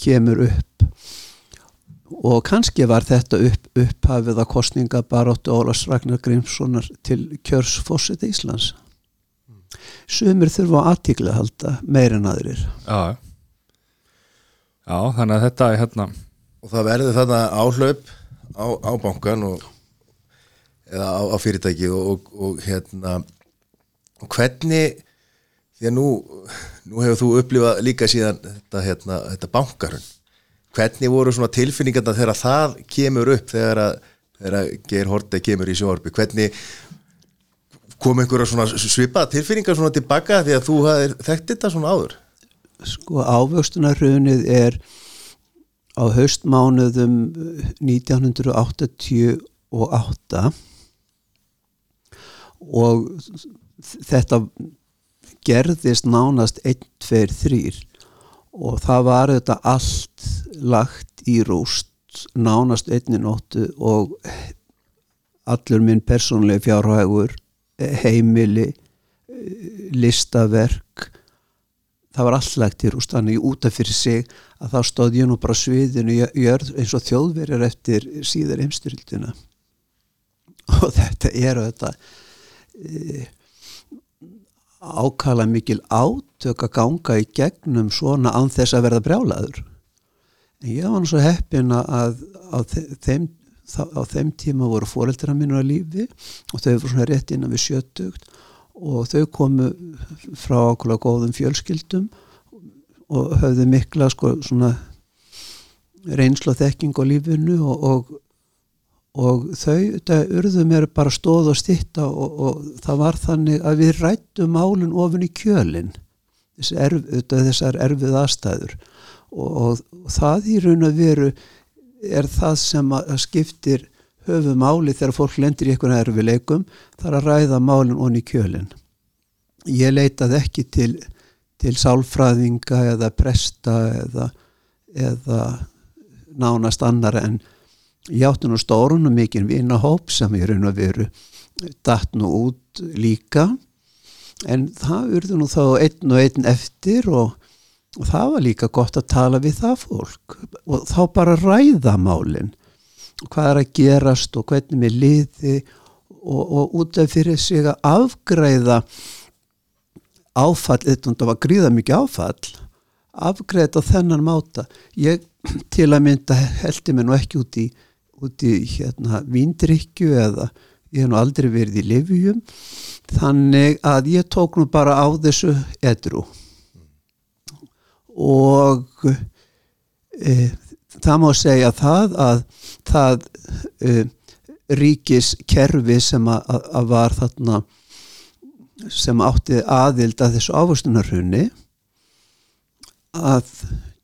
kemur upp og kannski var þetta upp, upphafið að kostninga baróttu Ólafs Ragnar Grímssonar til kjörs fórseti Íslands. Sumir þurfa aðtíkla að halda meir en aðrir. Já, já þannig að þetta er hérna. Og það verður þarna áhlaup á, á bankan og, eða á, á fyrirtæki og, og, og hérna og hvernig því að nú, nú hefur þú upplifað líka síðan þetta, hérna, þetta bankarun hvernig voru svona tilfinningarna þegar það kemur upp þegar að, að Geir Horte kemur í sjóarbi hvernig kom einhverja svona svipaða tilfinningar svona tilbaka því að þú hafðir þekkt þetta svona áður? Sko ávöxtunarhrunið er á haustmánuðum 1988 og þetta gerðist nánast 1, 2, 3 og það var þetta allt lagt í rúst nánast einni nóttu og allur minn persónlega fjárhægur heimili listaverk það var allt lagt í rúst. Þannig út af fyrir sig að þá stóð ég nú bara sviðinu jörð eins og þjóðverjar eftir síðar heimstyrildina og þetta er þetta ákala mikil átök að ganga í gegnum svona án þess að verða brjálaður. En ég var svo heppin að á þeim, á þeim tíma voru fóreldra mínu að lífi og þau voru svona rétt innan við sjötugt og þau komu frá okkur góðum fjölskyldum og höfðu mikla sko svona reynslu og þekking á lífinu og, og, og þau það urðu mér bara stóð og stitta og, og það var þannig að við rættum málun ofin í kjölin þess erf, þessar erfið aðstæður. Og það í raun að veru er það sem að skiptir höfu máli þegar fólk lendir í einhvern erfileikum þar að ræða málun onni í kjölin ég leitað ekki til til sálfræðinga eða presta eða, eða nánast annar en ég átti nú stórun og mikinn vinahóp sem ég raun að veru datt nú út líka. En það urðu nú þá einn og einn eftir og, og það var líka gott að tala við það fólk. Og þá bara ræða málinn hvað er að gerast og hvernig með liði og, og út af fyrir sig að afgræða áfall, þetta var gríða mikið áfall afgræða þennan máta. Ég til að mynda heldi mér nú ekki út í, út í hérna víndrykju eða ég hef nú aldrei verið í livjum þannig að ég tók nú bara á þessu edru. Og e, það má segja það að það e, ríkis kerfi sem að, að var þarna sem átti aðild að þessu ávöstunarhunni að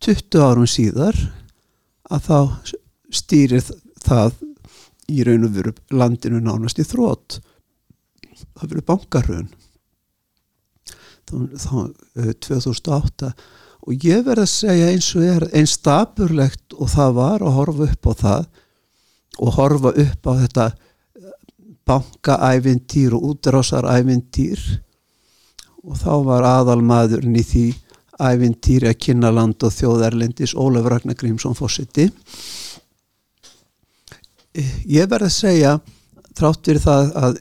20 árum síðar að þá stýrir það í raun og veru landinu nánast í þrótt það verið bankarun þá, þá eh, 2008 og ég verð að segja eins og er eins staburlegt og það var að horfa upp á það og horfa upp á þetta bankaævintýr og útrásarævintýr. Og þá var aðalmaðurinn í því ævintýri að kynna land og þjóðarlendis Ólaf Ragnar Grímsson fórseti ég verð að segja þrátt fyrir það að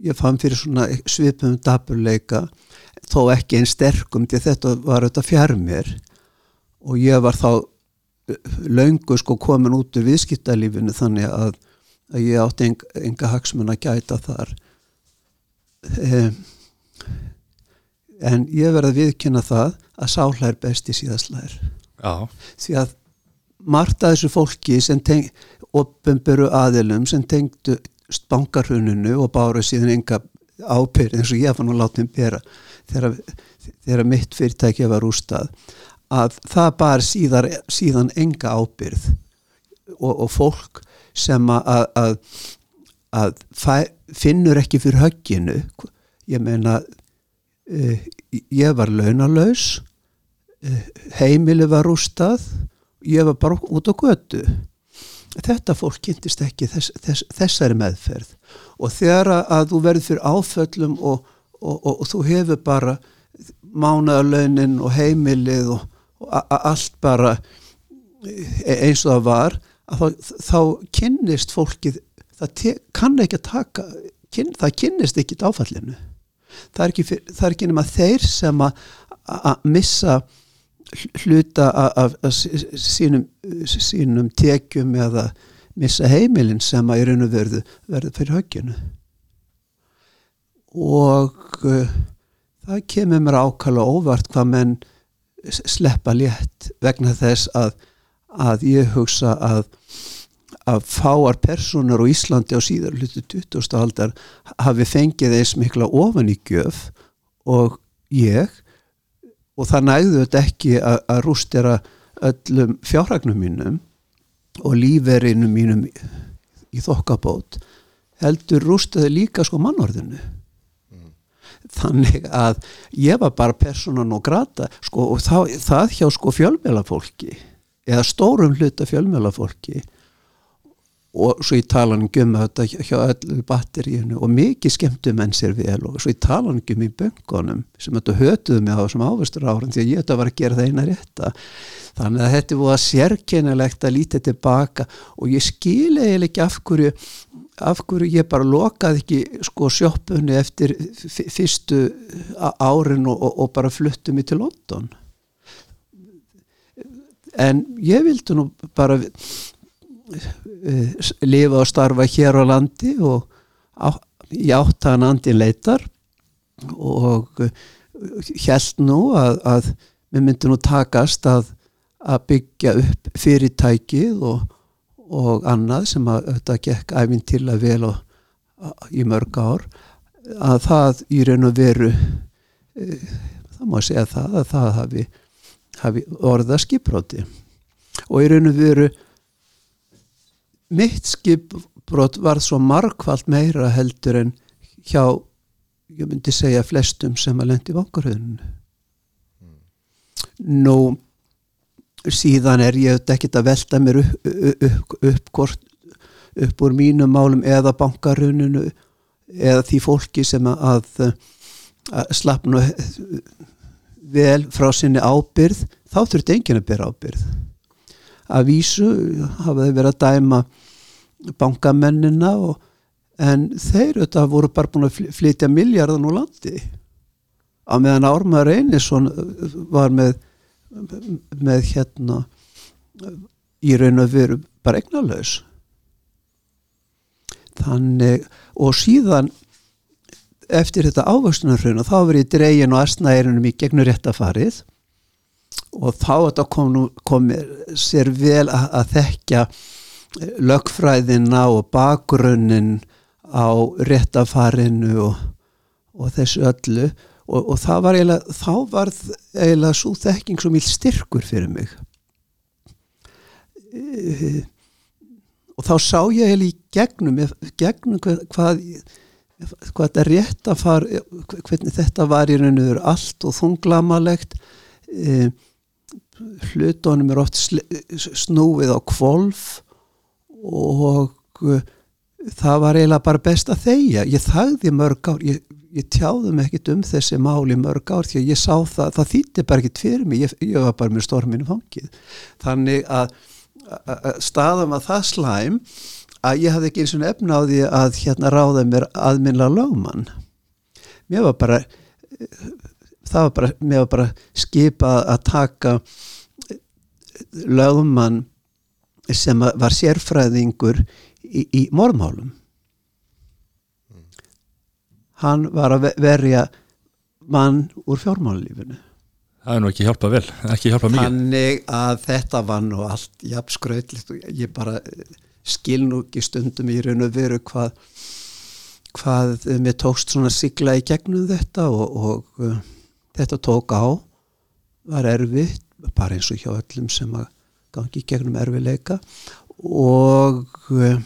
ég fann fyrir svona svipum daburleika þó ekki einn sterkum því að þetta var þetta fjær mér. Og ég var þá löngu sko komin út úr viðskiptalífinu þannig að, að ég átti enga, enga hagsmun að gæta þar. Um, en ég verði að viðkynna það að sála er besti síðastlær því að margt að þessu fólki sem teng, oppenberu aðilum sem tengdu bankarhununu og báru síðan enga ábyrð eins og ég fann að láta þeim bera þegar, þegar mitt fyrirtæki var úrstað að það bara síðar, síðan enga ábyrð og, og fólk sem að, að, að fæ, finnur ekki fyrir högginu. Ég meina uh, ég var launalaus uh, heimili var úrstað ég var bara út á götu. Þetta fólk kynntist ekki þess, þess, þessari meðferð. Og þegar að þú verður fyrir áföllum og, og, og, og þú hefur bara mánaðalaunin og heimilið og allt bara eins og það var þá, þá kynnist fólkið það kann ekki að taka kyn, það kynnist ekki áfallinu. Það er ekki, fyrir, það er ekki nema þeir sem að missa hluta af, af sínum, sínum tekjum eða missa heimilin sem að í raun og verðu verðu fyrir högginu og uh, það kemur mér ákala óvart hvað menn sleppa létt vegna þess að, að ég hugsa að að fáar personur á Íslandi á síðar hlutu 20. aldar hafi fengið eins mikla ofan í gjöf og ég og það nægðu þetta ekki að, að rústera öllum fjárhagnum mínum og líferinu mínum í þokkabót heldur rústaði líka sko mannorðinu mm. þannig að ég var bara personan og grata sko, og það, það hjá sko fjölmjölafólki eða stórum hluta fjölmjölafólki og svo í talanum um þetta hjá öllu batteríinu. Og mikið skemmtu menn sér vel. Og svo í talanum um í böngunum sem þetta hötuðu mig á þessum ávestur árum því að ég þetta var að gera það eina rétta. Þannig að þetta voru að sérkennilegt að lítið tilbaka. Og ég skil eiginlega ekki af hverju af hverju ég bara lokaði ekki sko sjóppunni eftir fyrstu árin og, og, og bara fluttu mig til London. En ég vildi nú bara lifa og starfa hér á landi og áttan andin leitar. Og held nú að, að við myndum nú takast að, að byggja upp fyrirtækið og, og annað sem að þetta gekk æfinn til að vel og, í mörg ár. Að það í raun og veru e, það má segja það að það hafi, hafi orða skipróti og í raun og veru mitt skipbrot var svo markvallt meira heldur en hjá, ég myndi segja flestum sem að lendi vangarhauðinu mm. nú síðan er ég ekkert að velta mér upp, upp, upp, upp úr mínum málum eða bankarhauðinu eða því fólki sem að, að slapna vel frá sinni ábyrð þá þurft enginn að byrja ábyrð að vísu hafa þau verið að dæma bankamennina og, en þeir þetta voru bara búin að flytja miljardan úr landi. Á meðan Ármaður Einarsson var með með hérna í raun og veru bara eignalös þannig og síðan eftir þetta ávöxtunarfröna þá verið dregin og astnæðirinnum í gegnur réttafarið og þá kom, kom sér vel að, að þekkja lögfræðina og bakgrunnin á réttafarinu og, og þessu öllu. Og, og það var eiginlega þá var eiginlega svo þekking svo mjög styrkur fyrir mig. E, og þá sá ég eiginlega í gegnum, gegnum hvað, hvað hvað þetta rétt að fara hvernig þetta var í raun og veru allt og þunglamalegt. E, hlutunum er oft snúið á kvolf og e, það var eiginlega bara best að þegja. Ég þagði mörg ár. Ég, ég tjáði mig ekkit um þessi máli mörg ár því að ég sá það, það þýtti bara ekkit fyrir mig. Ég, ég var bara með storminu fangið. Þannig að, að, að staðan var það slæm að ég hafði ekki eins og efna á því að hérna ráða mér aðminlega lögmann. Mér var bara það var bara, mér var bara skipað að taka lögmann sem var sérfræðingur í, í morðmálum. Hann var að ve- verja mann úr fjármálulífinu Það er nú ekki hjálpað vel, ekki hjálpað mikið. Þannig að þetta var nú allt jafn skrautlegt og ég bara eh, skil nú ekki stundum í raun og veru hvað hvað mér tókst svona sigla í gegnum þetta og, og uh, þetta tók á var erfitt, bara eins og hjá öllum sem að gangi gegnum erfileika og uh,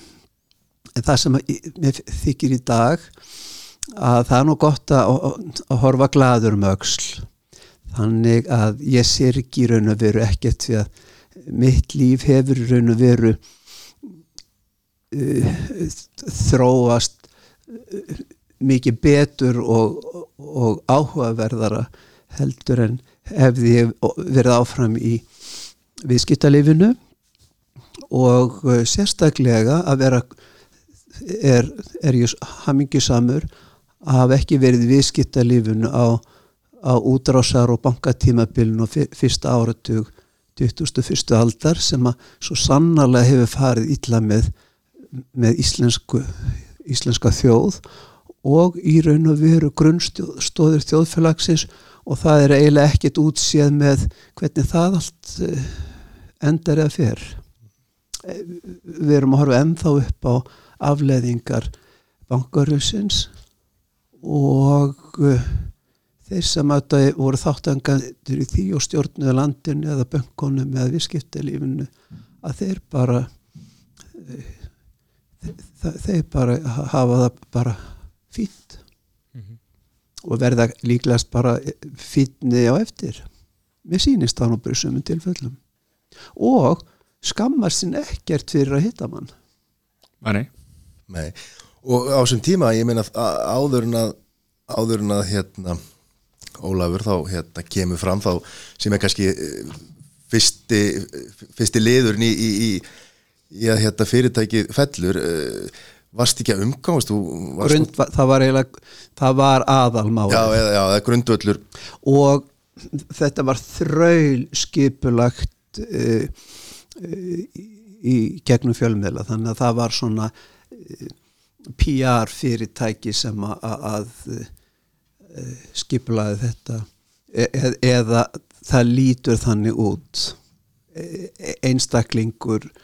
það sem mér þykir í dag að það er nú gott að, að, að horfa gladur um öxl. Þannig að ég sér ekki í raun og veru ekkert því að mitt líf hefur í raun og veru uh, þróast uh, mikið betur og, og áhugaverðara heldur en hefði verið áfram í viðskiptalifinu og uh, sérstaklega að vera er, er ég hamingjusamur að hafa ekki verið viðskiptalifinu á á útrásar og bankatímabilin og fyr- fyrsta áratug 21. aldar sem að svo sannarlega hefur farið illa með, með íslensku, íslenska þjóð og í raun og veru grunnstóður þjóðfélagsins og það er eiginlega ekkert útséð með hvernig það allt eh, endar eða fer. Eh, Við erum að horfa ennþá upp á afleðingar bankarhusins og uh, þeir sem að voru þáttangandur í því og stjórnuðu landinu eða bönkunum eða viðskiptalífinu að þeir bara eh, þe- þeir bara ha- hafa það bara fínt og verða líklegast bara fínni á eftir nú bara í sumum tilfellum og skammar sinn ekkert fyrir að hitta mann Nei, nei. Nei. og á þessum tíma ég meina áður en að áður en að hérna Ólafur þá hérna kemur fram þá sem er kannski eh, fyrsti, fyrsti liðurinn í, í, í, í að hérna fyrirtæki fellur uh, varst ekki að varst Grund, það var eiginlega það var grundvöllur. Og þetta var þraul skipulagt uh, uh, í gegnum fjölmiðla. Þannig að það var svona uh, PR fyrirtæki sem að, að skipulaði þetta. E e- eða það lítur þannig út. E einstaklingur uh,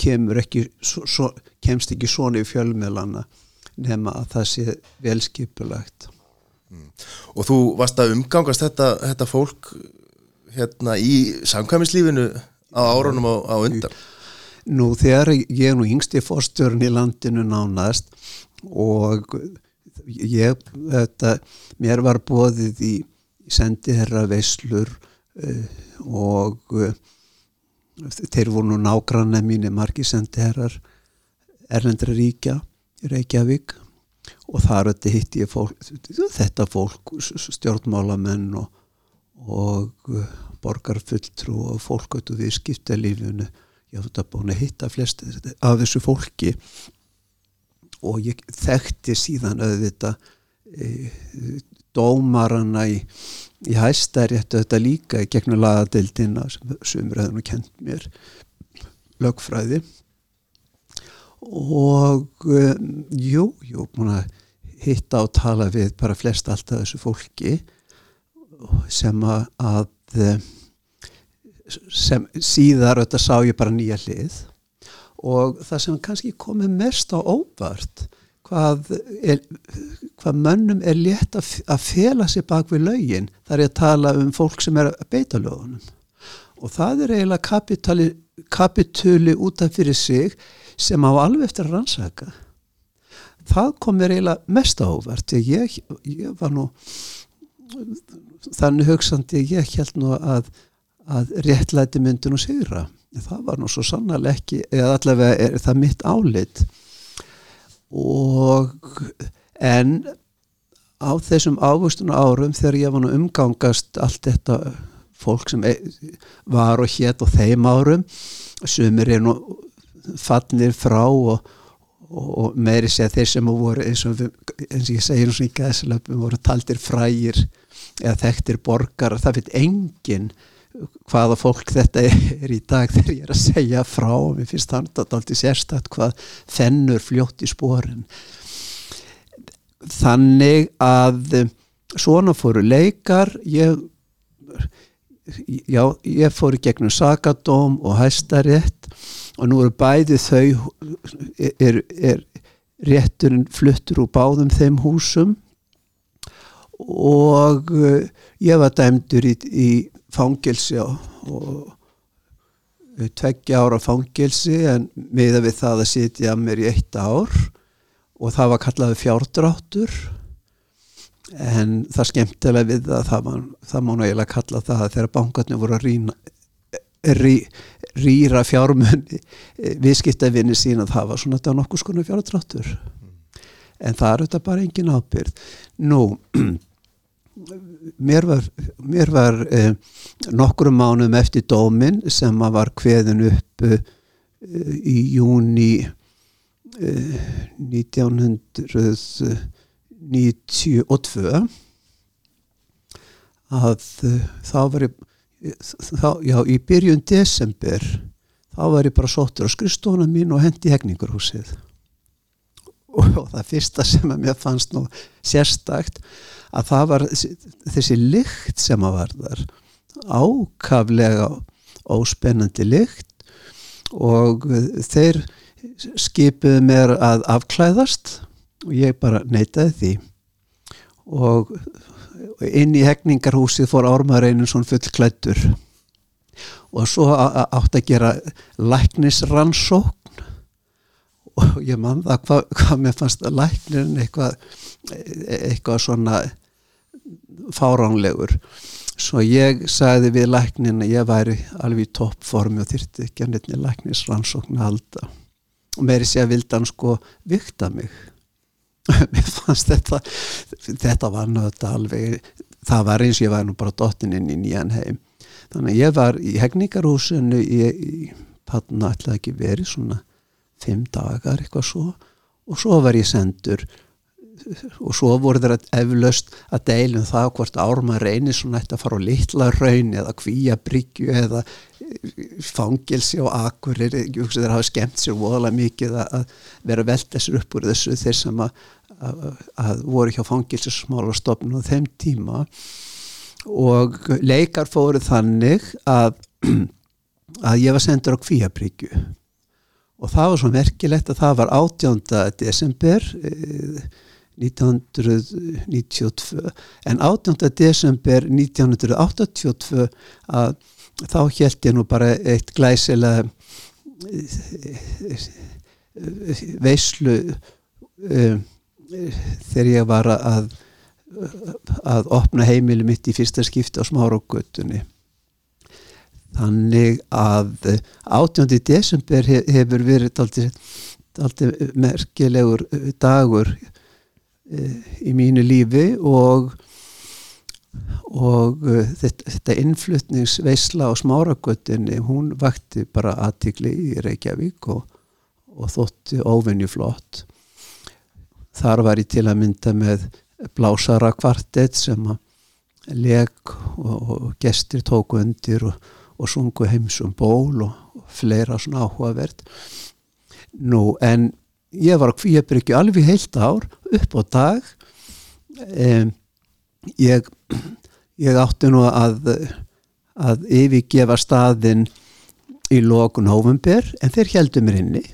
kemur ekki svo, svo, kemst ekki svona í fjölmiðlana nema að það sé velskipulagt og þú varst að umgangast þetta, þetta fólk hérna í samkvæmislífinu á árunum á, á undan? Nú þegar ég er nú yngsti fórstjórn í landinu nánast og ég, þetta, mér var bóðið í sendiherra veislur uh, og uh, þeir voru nú nágranna mínir margi sendiherrar erlendra ríkja Reykjavík og þar þetta hitti ég fólk, þetta fólk stjórnmálamenn og, og uh, borgarfulltrú og fólk út úr viðskiptalífinu. Ég hafði þetta búin að hitta flest af þessu fólki og ég þekkti síðan auðvitað e, dómarana í, í hæstaréttu þetta líka í gegnum lagadeildina sem sumræðinu kent mér lögfræði. Og um, jú, jú, búin að hitta og tala við bara flest allt af þessu fólki sem að, eh, sem síðar þetta sá ég bara nýja hlið. Og það sem kannski komið mest á óvart hvað, er, hvað mönnum er létt að, að fela sig bak við lögin þar er að tala um fólk sem er að beita lögunum. Og það er eiginlega kapitali, kapituli út af fyrir sig sem á alveg eftir að rannsaka. Það kom mér eiginlega mest ávert því ég, ég var nú þannig hugsandi að ég held nú að, að réttlæti myndi nú sigra. Það var nú svo sannarlega ekki eða allavega er það mitt álit og en á þessum ávustuna árum þegar ég var nú umgangast allt þetta fólk sem e- var og hétt og þeim árum sumir er nú fallnir frá og, og, og meiri segja þeir sem voru eins og, eins og ég segir svona í gæðslöpum voru taldir frægir eða þekktir borgar það fyrir enginn hvaða fólk þetta er í dag þegar ég er að segja frá. Og mér finnst það alltaf sérstætt hvað fennur fljótt í spórin þannig að svona fóru leikar. Ég já, ég fóru gegnum sakadóm og hæstarétt og nú eru bæði þau er, er rétturinn fluttur úr báðum þeim húsum. Og uh, ég var dæmdur í, í fangilsi og, tveggja ára fangilsi en miða við það að sitja mér í eitt ár og það var kallaði fjárdráttur en það skemmtilega við það það, var, það má náttúrulega kalla það að þegar bankarnir voru að rýna rí, rýra fjármunni viðskiptavinni sína það var svona þetta nokkuð skonu fjárdráttur. En það er þetta bara engin ábyrð nú mér var, mér var eh, nokkrum mánum eftir dómin sem var kveðin upp eh, í júni eh, 1992 að eh, þá var ég þá, já, í byrjun desember þá var ég bara sóttur á skrifstofuna mín og hendi hegningarhúsið og það fyrsta sem að mér fannst nú sérstakt að það var þessi lykt sem að var þar. Ákaflega óspennandi lykt. Og þeir skipuðu mér að afklæðast og ég bara neytaði því. Og inn í hegningarhúsið fór Ármaður Einarsson fullklættur og svo átt að gera læknisrannsókn og ég man það hvað, hvað mér fannst að læknin eitthvað, eitthvað svona fáránlegur. Svo ég sagði við læknin að ég væri alveg í toppformi og þyrti ekki að nefni læknisrannsókn að halda. Og meiri sé að vildi hann sko vikta mig. Mér fannst þetta þetta var náttúrulega alveg það var eins og ég var nú bara dottin inn í nýjan heim. Þannig að ég var í hegningarhúsinu í panna ætlaði ekki verið svona fimm dagar eitthvað svo. Og svo var ég sendur og svo voru þeir að eflaust að deilum það hvort árma reynir svona eftir að fara á litla raun eða kvíja bryggju eða fangilsi og akkurir þeir hafa skemmt sér voðalega mikið að vera velt þessur upp úr þessu þeir sem að, að, að voru hjá fangilsismála stofnum á þeim tíma. Og leikar fóru þannig að að ég var sendur á kvíabryggju og það var svo merkilegt að það var 18. desember 1992 en 18. desember 1982 að þá held ég nú bara eitt glæsilega veislu um, þegar ég var að að opna heimili mitt í fyrsta skipti á smárókvötunni þannig að 18. desember hefur verið alltaf merkilegur dagur í mínu lífi og og þetta, þetta innflutningsveisla á smáragötunni hún vakti bara aðtikli í Reykjavík og, og þótti óvenju flott þar var ég til að mynda með blásara kvartett sem að leg og, og gestir tóku undir og, og sungu heimsum ból og fleira svona áhugavert. Nú en ég var á Kvíabryggju alveg heilt ár upp á dag um, ég, ég átti nú að að yfirgefa staðin í lókun hófumber en þeir heldur mér inni.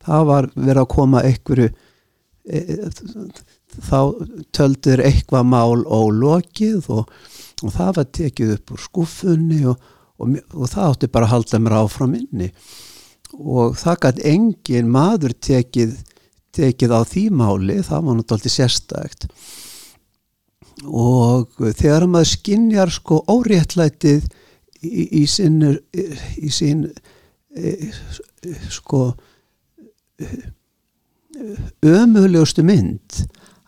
Það var verið að koma einhverju e, þá töldur eitthvað mál ólokið og, og það var tekið upp úr skuffunni og, og, og það átti bara að halda mér áfram inni. Og það gæti engin maður tekið tekið á því máli, það var náttúrulega sérstækt og þegar maður skinjar sko óréttlætið í, í sín í sín e, sko ömulegustu mynd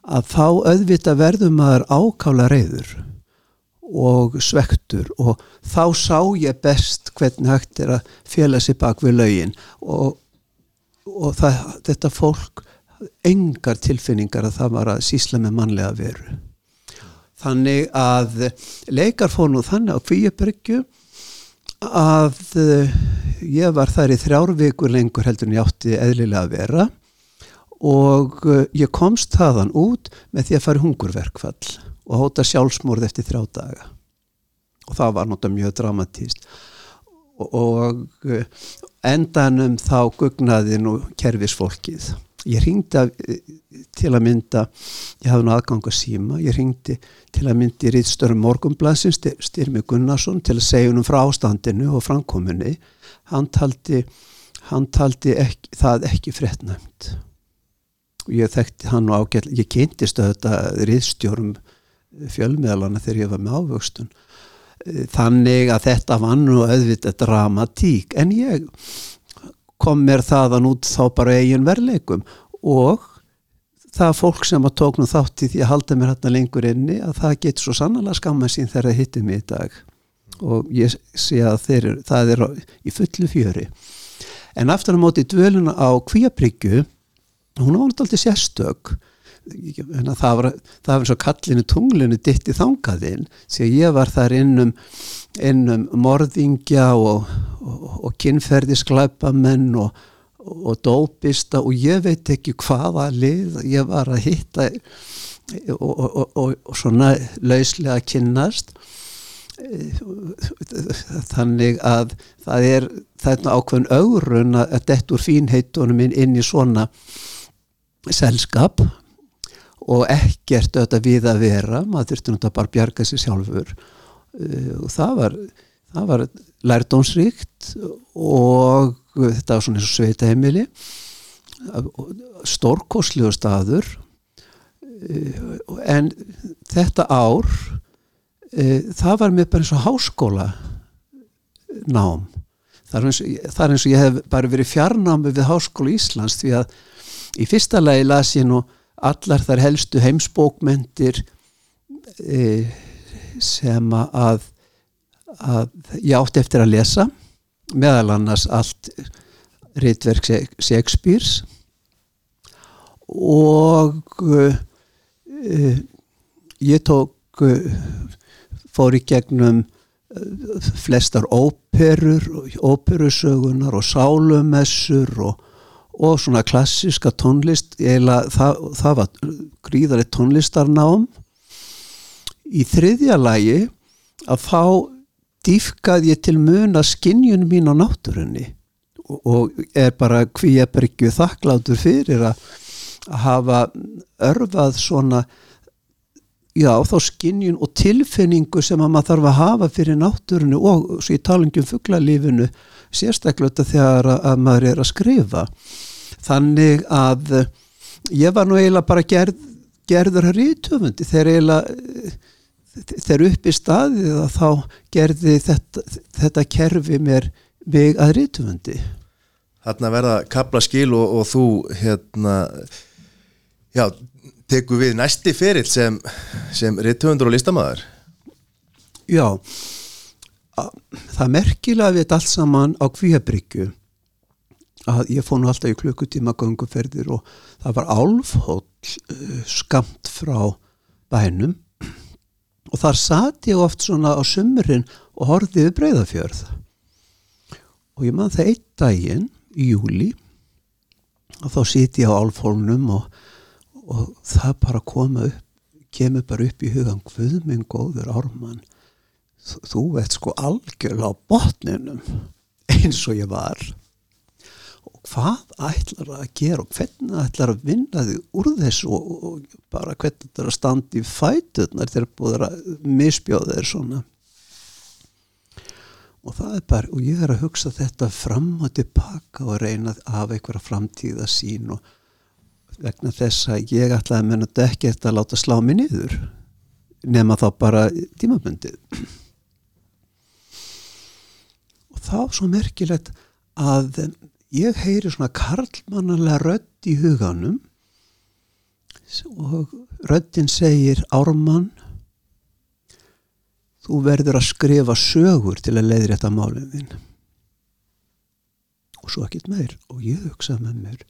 að þá auðvita verður maður ákála reyður og svektur og þá sá ég best hvernig hægt er að fjela sér bak við laugin og, og það, þetta fólk engar tilfinningar að það var að sísla með mannlega veru. Þannig að leikar fór nú þannig á Kvíabryggju að eh, ég var þar í þrjár vikur lengur heldur en ég átti eðlilega að vera. Og eh, ég komst þaðan út með því að fara hungurverkfall og hóta sjálfsmórð eftir þrjá daga. Og það var náttúrulega mjög dramatíst og, eh, endanum þá gugnaði nú kerfisfólkið. Ég ringdi til að mynda ég hafði nú aðgang að síma ég ringdi til að myndi í Ríðstörum Morgunblassin Styrmi Gunnarsson til að segja húnum frá ástandinu og framkominni hann taldi, hann taldi ekki, það ekki frettnæmt og ég þekkti hann og ágætt ég kynntist þetta Ríðstjórum fjölmiðalana þegar ég var með ávöxtun. Þannig að þetta var nú auðvitað dramatík. En ég kom mér þaðan út þá bara eigin verleikum og það fólk sem að tók nú þátti því að halda mér hérna lengur inni að það getur svo sannlega skamma sín þegar það hittir mig í dag. Og ég sé að þeir, það er í fullu fjöri. En aftur á móti dvöluna á Kvíabryggju hún var alltaf sérstök það var, það var eins og kallinu tunglinu ditt í þangaðinn því að ég var þar innum innum morðingja og, og, og kynferðisklaupamenn og og dópista og ég veit ekki hvaða lið ég var að hitta og, svona lauslega kynnast. Þannig að það er þarna ákveðin augrun að þetta úr fínheitunum inn í svona selskap og ekkert auðvitað við að vera maður þurfti náttúrulega bara að bjarga sér sjálfur. Og það var það var lærdómsríkt og þetta var svona eins og sveitaheimili. Stórkosliðu staður. En þetta ár það var mér bara eins og háskóla nám. Það er, eins, það er eins og ég hef bara verið fjarnámi við Háskóla Íslands því að í fyrsta lagi las ég nú allar þar helstu heimsbókmentir sem að að ég átti eftir að lesa meðal annars allt rítverk Shakespeare's og uh, ég tók uh, fór í gegnum uh, flestar óperur óperusögunar og sálumessur og, og svona klassiska tónlist Eila, það, það var gríðari tónlistarnám. Í þriðja lagi að fá dýfkað ég til muna skinnjun mín á náttúrunni. Og, er bara hví ég bryggju þakklátur fyrir að hafa örfað svona já þá skinnjun og tilfinningu sem að maður þarf að hafa fyrir náttúrunni og svo í talingum fugglalífinu sérstaklega þegar að maður er að skrifa. Þannig að ég var nú eiginlega bara gerð, gerður að rítöfundi þegar eiginlega þegar upp í staðið að þá gerði þetta, þetta kerfi mér mig að rítumöndi Þarna verða kapla skil og, og þú hérna já, teku við næsti ferill sem, sem rítumundur og listamæður Já. Það merkilega við allt saman á Kvíabryggju að ég fóð nú alltaf í klukkutíma ganguferðir og það var álfhóll uh, skamt frá bænum. Og þar satt ég oft svona á sumurinn og horfið við breyðafjörð og ég man það einn daginn í júli og þá siti ég á álfólnum og, og það bara koma upp kemur bara upp í hugan hvudminn góður ármann þú veit sko algjörlega á botninum eins og ég var. Hvað ætlar að gera og hvernig ætlar að vinna þig úr þessu og, og bara hvernig þetta er að standa í fætunar þegar búður að misbjóða þér svona? Og það er bara, og ég er að hugsa þetta fram og tilbaka og reyna hafa einhverja framtíða sín og vegna þess að ég ætlaði að menna þetta ekkert að láta slá mig niður nema þá bara tímabundið. Og þá svo merkilegt að ég heyri svona karlmannarlega rödd í huganum og röddin segir Ármann þú verður að skrifa sögur til að leiðri þetta málum þinn og svo ekkert meir. Og ég hugsa með mér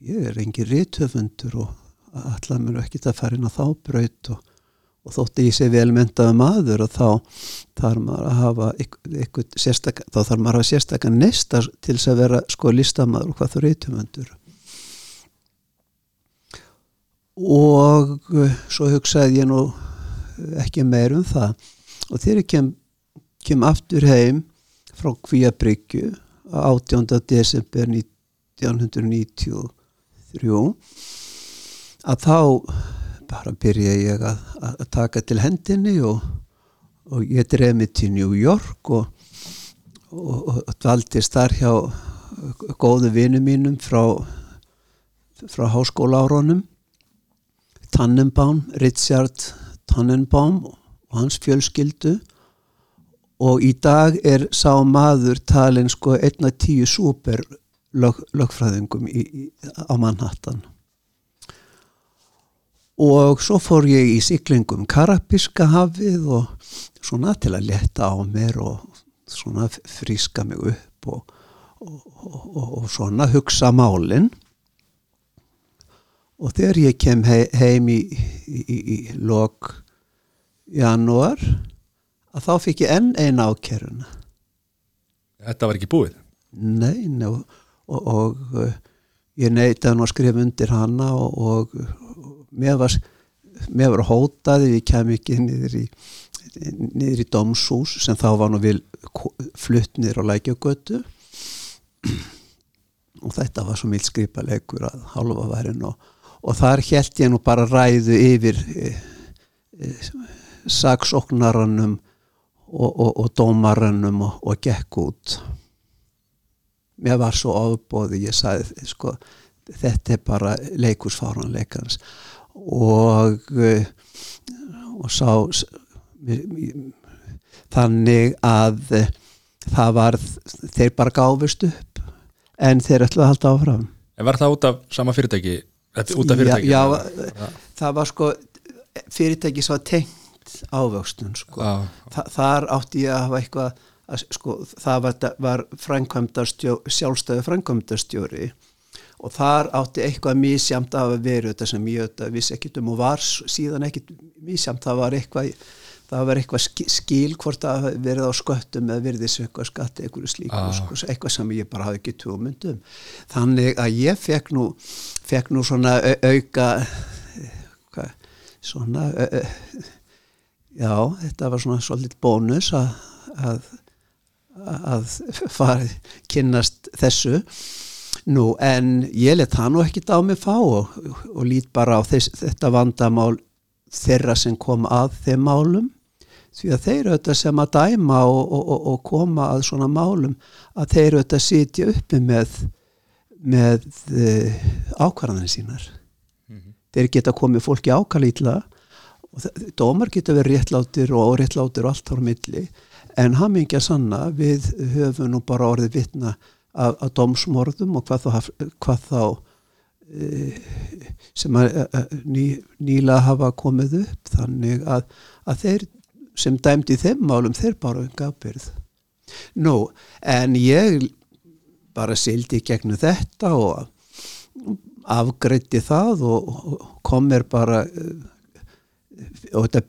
ég er engin rithöfundur og allar mér ekki að fara inn á þá braut og, og þótti ég sé velmyndaði maður og þá þarf maður að hafa eitthvað sérstak, þá þarf maður að hafa sérstakar neista til þess að vera sko listamaður og hvað þú rithöfundur og uh, svo hugsaði ég nú ekki meir um það og þegar ég kem, kem aftur heim frá Kvíabryggju 18. desember 1993 að þá bara byrja ég að, að taka til hendinni og, og ég dreif mig til New York og, og, og dvaldist þar hjá góðu vinum mínum frá, frá háskóla áronum Tannenbaum, Richard Tannenbaum og hans fjölskyldu. Og í dag er sá maður talin sko einna tíu súper lög, lögfræðingum í, í, á Manhattan. Og svo fór ég í siklingum Karabiska hafið og svona til að leta á mér og svona fríska mig upp og, og, og, og svona hugsa málinn og þegar ég kem he heim í, í, í lok janúar að þá fikk ég enn eina ákeruna Þetta var ekki búið? Nei, nei og, og, uh, ég neytaði nú að skrifa undir hana og, og mér var mér var hótaði, við kem ekki niður í niður í domshús sem þá var nú vil fluttnir og lækjagötu og þetta var svo mildskripa leikur að halva værin og, og þar held ég nú bara ræðu yfir e, e, saksóknaranum og, og, og dómarannum og gekk út mér var svo ofbóði ég sagði sko þetta er bara leikursfáranleikans og og sá þannig að það var þeir bara gáfist upp en þeir ætlaði að halda áfram En var það út af sama fyrirtæki? Út af fyrirtæki? Já, já það var sko fyrirtæki sem var tengt ávöxtun sko. Þa, þar átti ég að hafa eitthvað að, sko, það var, var sjálfstæðu frænkvæmdastjóri og þar átti eitthvað mísjamt af að veru þetta sem ég þetta vissi ekkit um og var síðan ekkit mísjamt það var eitthvað það var eitthvað skil hvort að verið á sköttum eða verið þessu eitthvað skatti eitthvað slíku, ah. sko, eitthvað sem ég bara hafi ekki tjómyndum þannig að ég fekk nú fekk nú svona auka hvað, svona já, þetta var svona svolítið bónus að að, að fara kynnast þessu. Nú en ég let það nú ekki á mig fá og, og lít bara á þess, þetta vandamál þeirra sem kom að þeim málum. Því að þeir auðvitað sem að dæma og, og, og koma að svona málum að þeir auðvitað sitja uppi með með uh, ákvarðanir sínar. Mm -hmm. þeir geta komið fólki ákalítla og dómar geta verið réttlátir og óréttlátir og allt ára milli en að sanna við höfum nú bara orðið vitna af, af dómsmorðum og hvað þá, hvað þá uh, sem að, að ný, nýla hafa komið upp. Þannig að, að þeir sem dæmdi þeim málum þeir bara unga ábyrð nú, en ég bara sildi gegnum þetta og afgreitti það og kom mér bara og þetta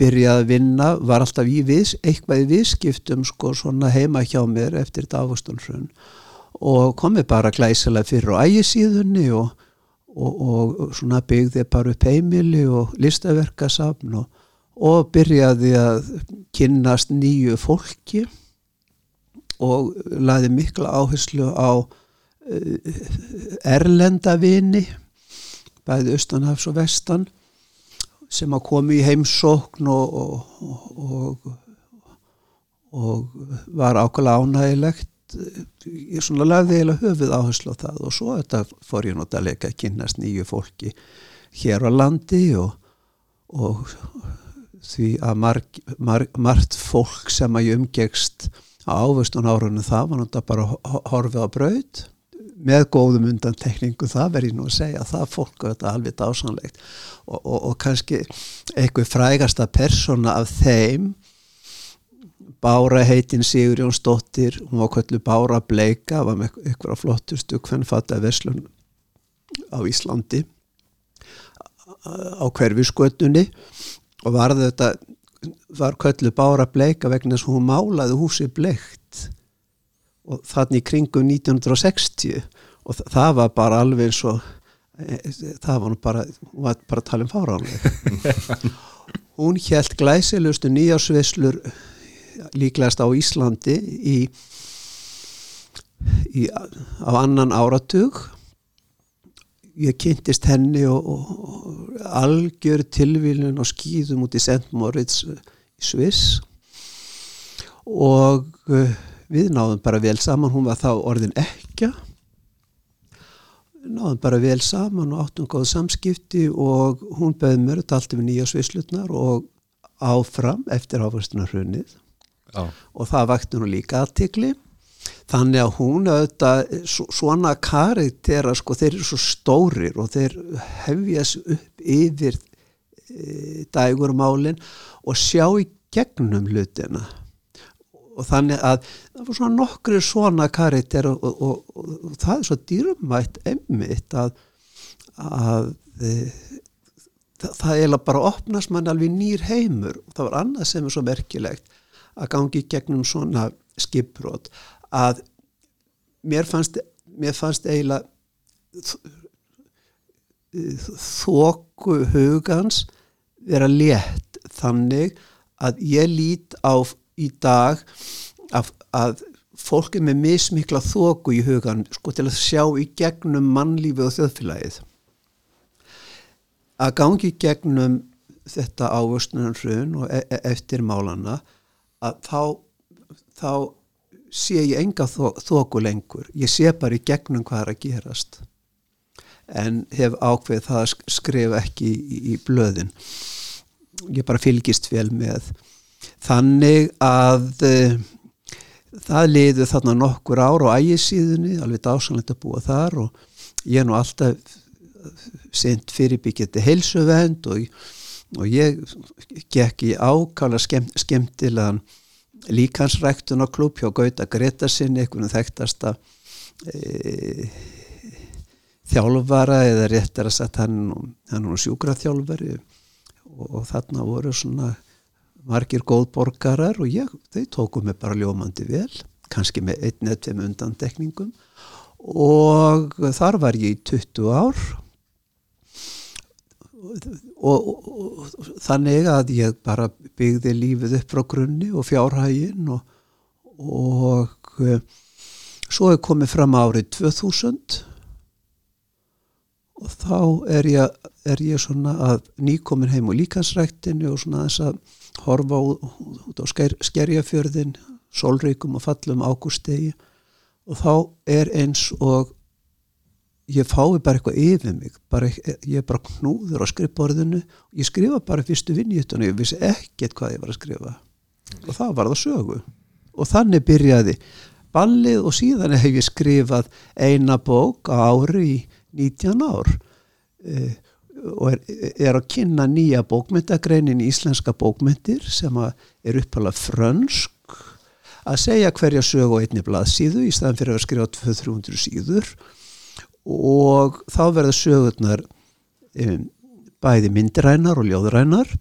byrjaði að vinna var alltaf í viðs, eitthvað í viðskiptum sko svona heima hjá mér eftir þetta águstunnsrun og komi bara glæsilega fyrir á ægisíðunni og, og, og svona byggði bara upp heimili og listaverkasafn og og byrjaði að kynnast nýju fólki og laði mikla áherslu á eh, erlendavini bæði austanhafs og vestan sem að komi í heimsókn og, og, og, og var ákveðlega ánægilegt ég svona lagði eiginlega höfuð áherslu á það og svo þetta fór ég notalega að kynast nýju fólki hér á landi og, því að marg, marg, margt fólk sem að ég umgegst á ávöstun árunum það var náttúrulega bara ho- horfið á braut með góðum undantekningu það verð ég nú að segja það fólk er þetta alveg dásanlegt og, og, og kannski eitthvað frægasta persóna af þeim Bára heitin Sigur Jónsdóttir hún var köllu Bára Bleika var með á flottustu hvernfatta verslun á Íslandi á hverfiskötunni og var þetta var köllu Bára Bleika vegna þess að hún málaði húsi bleikt og þannig kringum 1960 og þa- það var bara alveg eins og e, það var nú bara var bara að tala um fáránlega hún hjælt glæsilegustu nýjásvislur líklegast á Íslandi í, í á annan áratug. Ég kynntist henni og, og, og algjör tilvílun og skýðum út í St. Moritz í Sviss. Og uh, við náðum bara vel saman, hún var þá orðin ekja náðum bara vel saman og áttum góð samskipti og hún beði mér þetta allt yfir nýja svislutnar og áfram eftir áfæstunar hrunnið Já. og það vakti nú líka aðtikli þannig að hún auðvitað svo- svona karaktera sko þeir eru svo stórir og þeir hefja sig upp yfir e, dægurmálin og sjá í gegnum hlutina og þannig að það var svona nokkri svona karakter og, og, og, og, það er svo dýrmætt emmitt að, að e, það, það eiginlega bara opnast mann alveg nýr heimur. Og það var annað sem er svo merkilegt að gangi gegnum svona skipbrot að mér fannst, mér fannst eiginlega þóku hugans vera létt þannig að ég lít á í dag að, að fólk er með mismikla þóku í hugan sko til að sjá í gegnum mannlífi og þjóðfélagið. Að gangi í gegnum þetta ávöxtunar hrun og e e eftir málana að þá, þá sé ég enga þó, þóku lengur. Ég sé bara í gegnum hvað er að gerast. En hef ákveð það að sk- skrifa ekki í, í blöðin. Ég bara fylgist vel með þannig að uh, það liðu þarna nokkur ár á ægisíðunni, alveg dásanlegt að búa þar og ég er nú alltaf sent fyrirbyggjandi heilsuvend og, og ég gekk í ákala skemm, skemmtilegan líkansræktunarklub hjá Gauta Gretasinni, einhvern þekktasta e, þjálfara eða réttar að sagt hann, hann nú sjúkraþjálfari og, og þarna voru svona margir góðborgarar og ég, þau tóku mig bara ljómandi vel, kannski með einn eða tveim undandekningum og þar var ég í 20 ár. Og, og, og þannig að ég bara byggði lífið upp frá grunni og fjárhægin og, og eh, svo er komið fram árið 2000 og þá er ég, er ég svona að nýkomin heim og líkansræktinu og svona þess að horfa út á sker, skerjafjörðin sólreikum og fallum ágústegi og þá er eins og ég fái bara eitthvað yfir mig bara, ég er bara knúður á skrifborðinu. Ég skrifa bara fyrstu vinnjutun og ég vissi ekkert hvað ég var að skrifa. Og það var það sögu. Og þannig byrjaði ballið og síðan hef ég skrifað eina bók á ári í 19 ár. Eh, og er, er að kynna nýja bókmyndagreinin í íslenska bókmyndir sem er uppalega frönsk að segja hverja sög og einni blaðsíðu í staðan fyrir að skrifa 200-300 síður. Og þá verða sögurnar um, bæði myndrænar og ljóðrænar.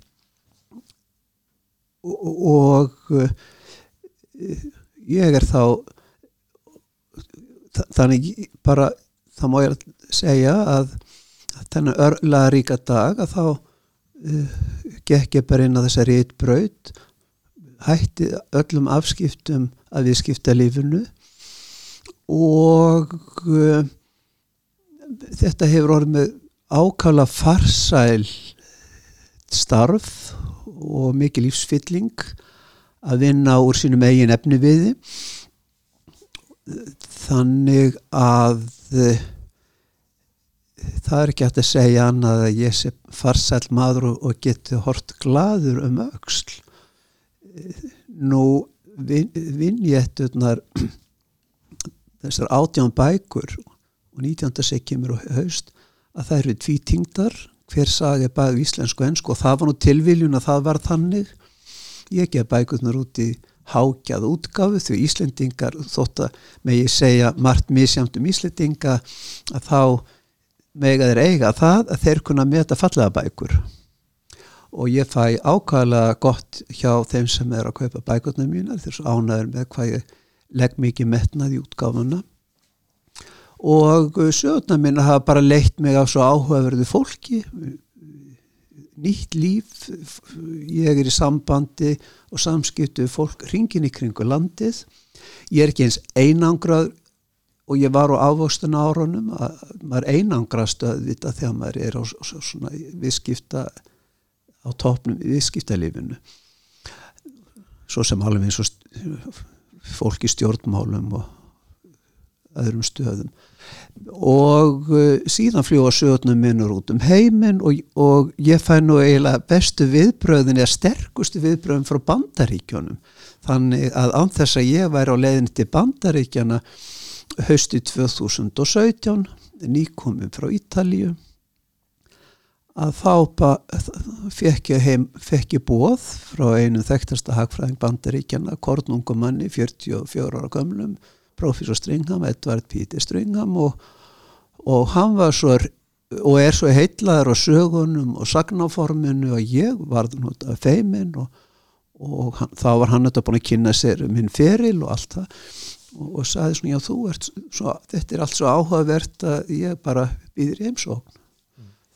Og, og uh, ég er þá þa- þannig bara þá má ég segja að þennan örlaða ríka dag að þá uh, gekk ég bara inn á þessa rítbraut hætti öllum afskiptum að við skipta lífinu og uh, þetta hefur orðið með ákala farsæl starf og mikið lífsfylling að vinna úr sínum eigin efni viði þannig að eh, það er ekki hægt að segja annað að ég sé farsæl maður og, og geti hort gladur um Eh, nú vin, vinjætturnar þessar átján bækur og 19. seg kemur á haust að það eru tvítingdar hver sagi bæðu íslensku og ennsku og það var nú tilviljun að það var þannig ég gef bækurnar út í hágjað útgáfu því Íslendingar þótt að með ég segja margt misjamt um Íslendinga að þá mega þeir eiga það að þeir kunna meta fallega bækur. Og ég fæ ákvæðlega gott hjá þeim sem er að kaupa bækurnar mínar þeir svo ánæður með hvað ég legg mikið metnað í útgáfuna. Og sögurnar mína hafa bara leitt mig af svo áhugaverðu fólki nýtt líf ég er í sambandi og samskiptu fólk ringin í kringu landið. Ég er ekki eins einangrað og ég var á ávöxtun árunum að maður einangrast að vita þegar maður er á svona viðskipta á topnum í viðskiptalífinu. Svo sem alveg eins og fólk í stjórnmálum og öðrum stöðum. Og uh, síðan fljúa sögurnum minnur út um heiminn og, og ég fæ nú eiginlega bestu viðbröðin eða sterkustu viðbröðin frá bandaríkjónum þannig að án þess að ég væri á leiðin til bandaríkjana hausti 2017 nýkomum frá Ítalíu að þá fekk ég, heim, fekk ég bóð frá einu þekktasta hagfræðing bandaríkjana, kornungumanni 44 ára gömlum, professor Stringham, Edvard Píti Stringham og, og hann var svo og er svo heitlaður á sögunum og sagnáforminu og ég var nút af feimin og, og hann, þá var hann þetta búin að kynna sér minn feril og allt það og, og sagði svona já þú ert svo, þetta er allt svo áhugavert að ég bara býðir heimsókn.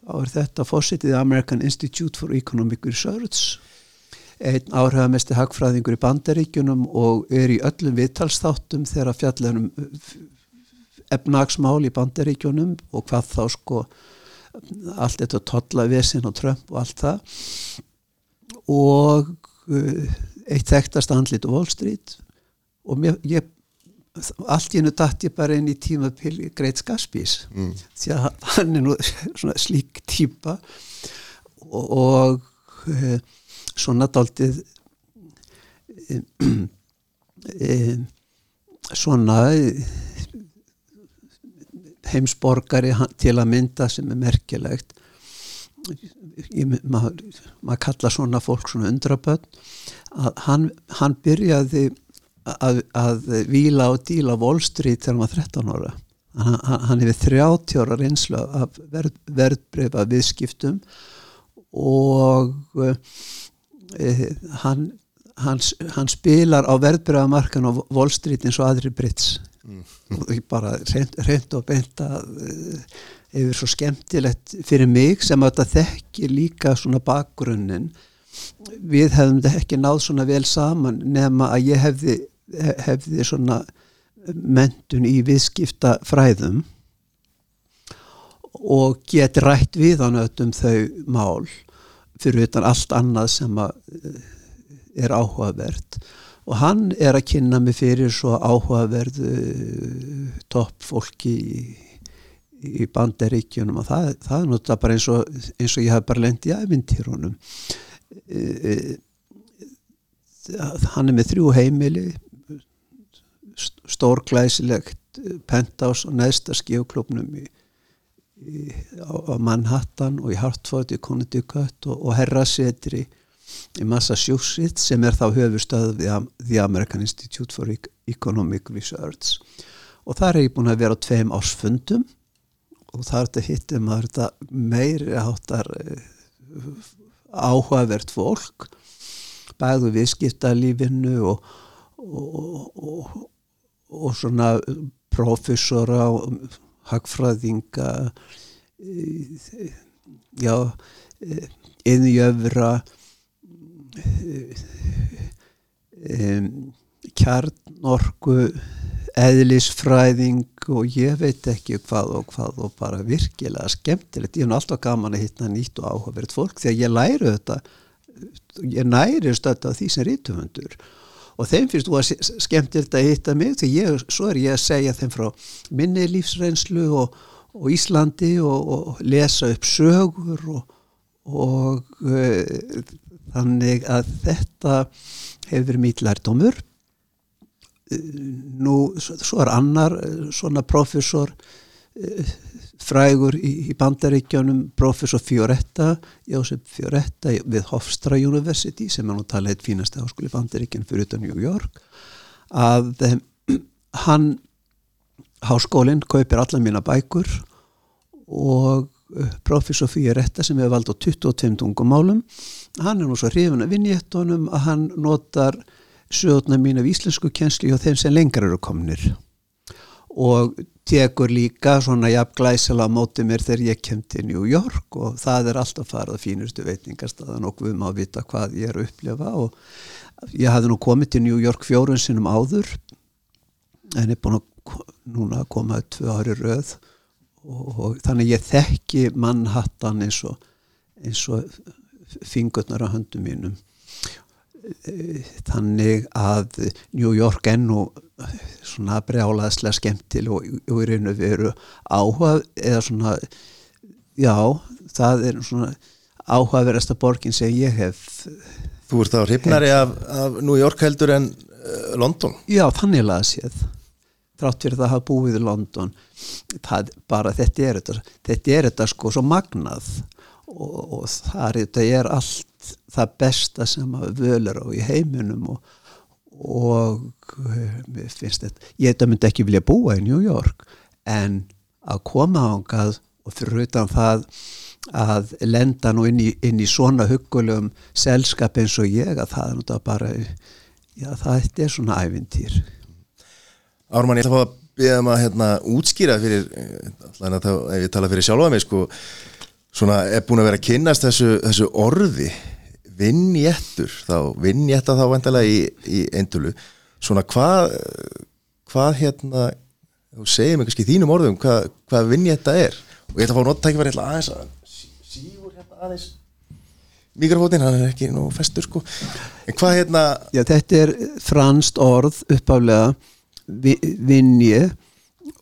Þá er þetta fósitið American Institute for Economic Research einn áhrifamesti hagfræðingur í bandaríkjunum og er í öllum viðtalsþáttum þegar fjallanum efnagsmál í bandaríkjunum og hvað þá sko allt þetta totla vesin og trömp og allt það. Og uh, eitt þekktast andlit Wall Street. Og mér, ég allt í hennu dætt ég bara inn í tímapil Greit Gaspís mm. því að hann er nú svona slík típa og, og e, svona daldið e, e, svona heimsborgari til að mynda sem er merkilegt. Maður mað kalla svona fólk svona undraböld að hann, hann byrjaði að, að vila og díla Wall Street þegar var 13 ára. Hann, hann hefur 30 ára reynslu af verð, verðbreifa viðskiptum og e, hann, hann, hann spilar á verðbreifamarkan á Wall Street eins og aðri Brits. Mm. og bara reynd, og beint að hefur svo skemmtilegt fyrir mig sem að þetta þekki líka svona bakgrunnin við hefðum þetta ekki náð svona vel saman nema að ég hefði hefði svona mentun í viðskipta fræðum og get rætt við hann öllum þau mál fyrir utan allt annað sem eh, er áhugavert. Og hann er að kynna mig fyrir svo áhugaverðu topp fólki í, í bandaríkjunum og það, það er náttúrulega bara eins og, eins og ég hef bara lendt í æfintýrunum eh, eh, hann er með þrjú heimili stórglæsilegt eh, penthouse og neðsta skíuklubnum í, í, á, á Manhattan og í Hartford í Connecticut og, og herrasetri í Massachusetts sem er þá höfustöð við The American Institute for Economic Research. Og þar er ég búin að vera á tveim ásfundum og þar er þetta hittum að þetta meiri áttar eh, áhugavert fólk bæðu viðskiptalífinu og, og, og, og svona professora og hagfræðinga já innjöfra kjarnorku eðlisfræðing og ég veit ekki hvað og hvað og bara virkilega skemmtilegt. Ég hef alltaf gaman að hitta nýtt og áhugaverð fólk því að ég læru þetta ég næri stötta því sem rítumundur og þeim finnst þú að skemmtilegt að hitta mig því ég, svo er ég að segja þeim frá minni lífsreynslu og, og Íslandi og, og lesa upp sögur og, og uh, þannig að þetta hefur verið mýt lærdómur nú svo er annar eh, svona professor eh, frægur í, í bandaríkjánum professor Fioretta Jósef Fioretta við Hofstra University sem er nú talað eitt fínasta háskóli bandaríkján fyrir utan New York að um, hann háskólinn kaupir alla mína bækur og professor Fioretta sem hefur vald á 22 tungumálum hann er nú svo hrifun að vinjéttunum að hann notar sögurna mín af íslensku kjenslu og þeim sem lengar eru komnir og tekur líka svona jafn glæsala á móti mér þegar ég kem til New York og það er alltaf farað fínustu veitingarstaðan og við má vita hvað ég er að upplefa og ég hafði nú komið til New York fjórun sinnum áður en er búin að núna að koma tvö ári röð og, og þannig ég þekki mannhattan eins og, og fingurnar á höndum mínum. Þannig að New York enn og svona brjálaðslega skemmtil og, og í raun og veru áhuga eða svona já, það er svona áhugaverðasta borgin sem ég hef Þú ert þá hrifnari af, af New York heldur en uh, London? Já, þannig laða séð. Þrátt fyrir það að hafa búið í London það, bara þetta er þetta þetta er þetta sko svo magnað og, og það er, er allt það besta sem að völur á í heiminum og, og mér finnst þetta ég þetta myndi ekki vilja búa í New York en að koma ángað og fyrir utan það að lenda nú inn í, inn í svona hugulegum selskap eins og ég að það er náttúrulega bara já það er svona ævintýr. Ármann ég ætla að fá að byrja um að hérna, útskýra fyrir allavega þá ef ég tala fyrir sjálfa mig sko svona er búin að vera að kynast þessu, þessu orði vinnjættur þá, vinnjætta þá vendalega í, í eindulu svona hvað hvað hérna mér kannski þínum orðum hvað, hvað vinnjætta er? Og ég ætla að fá nottækifæri aðeins að sígur hérna aðeins. Mikrofótin, hann er ekki nú festur sko. En hvað hérna Já, þetta er franst orð uppálega vinnje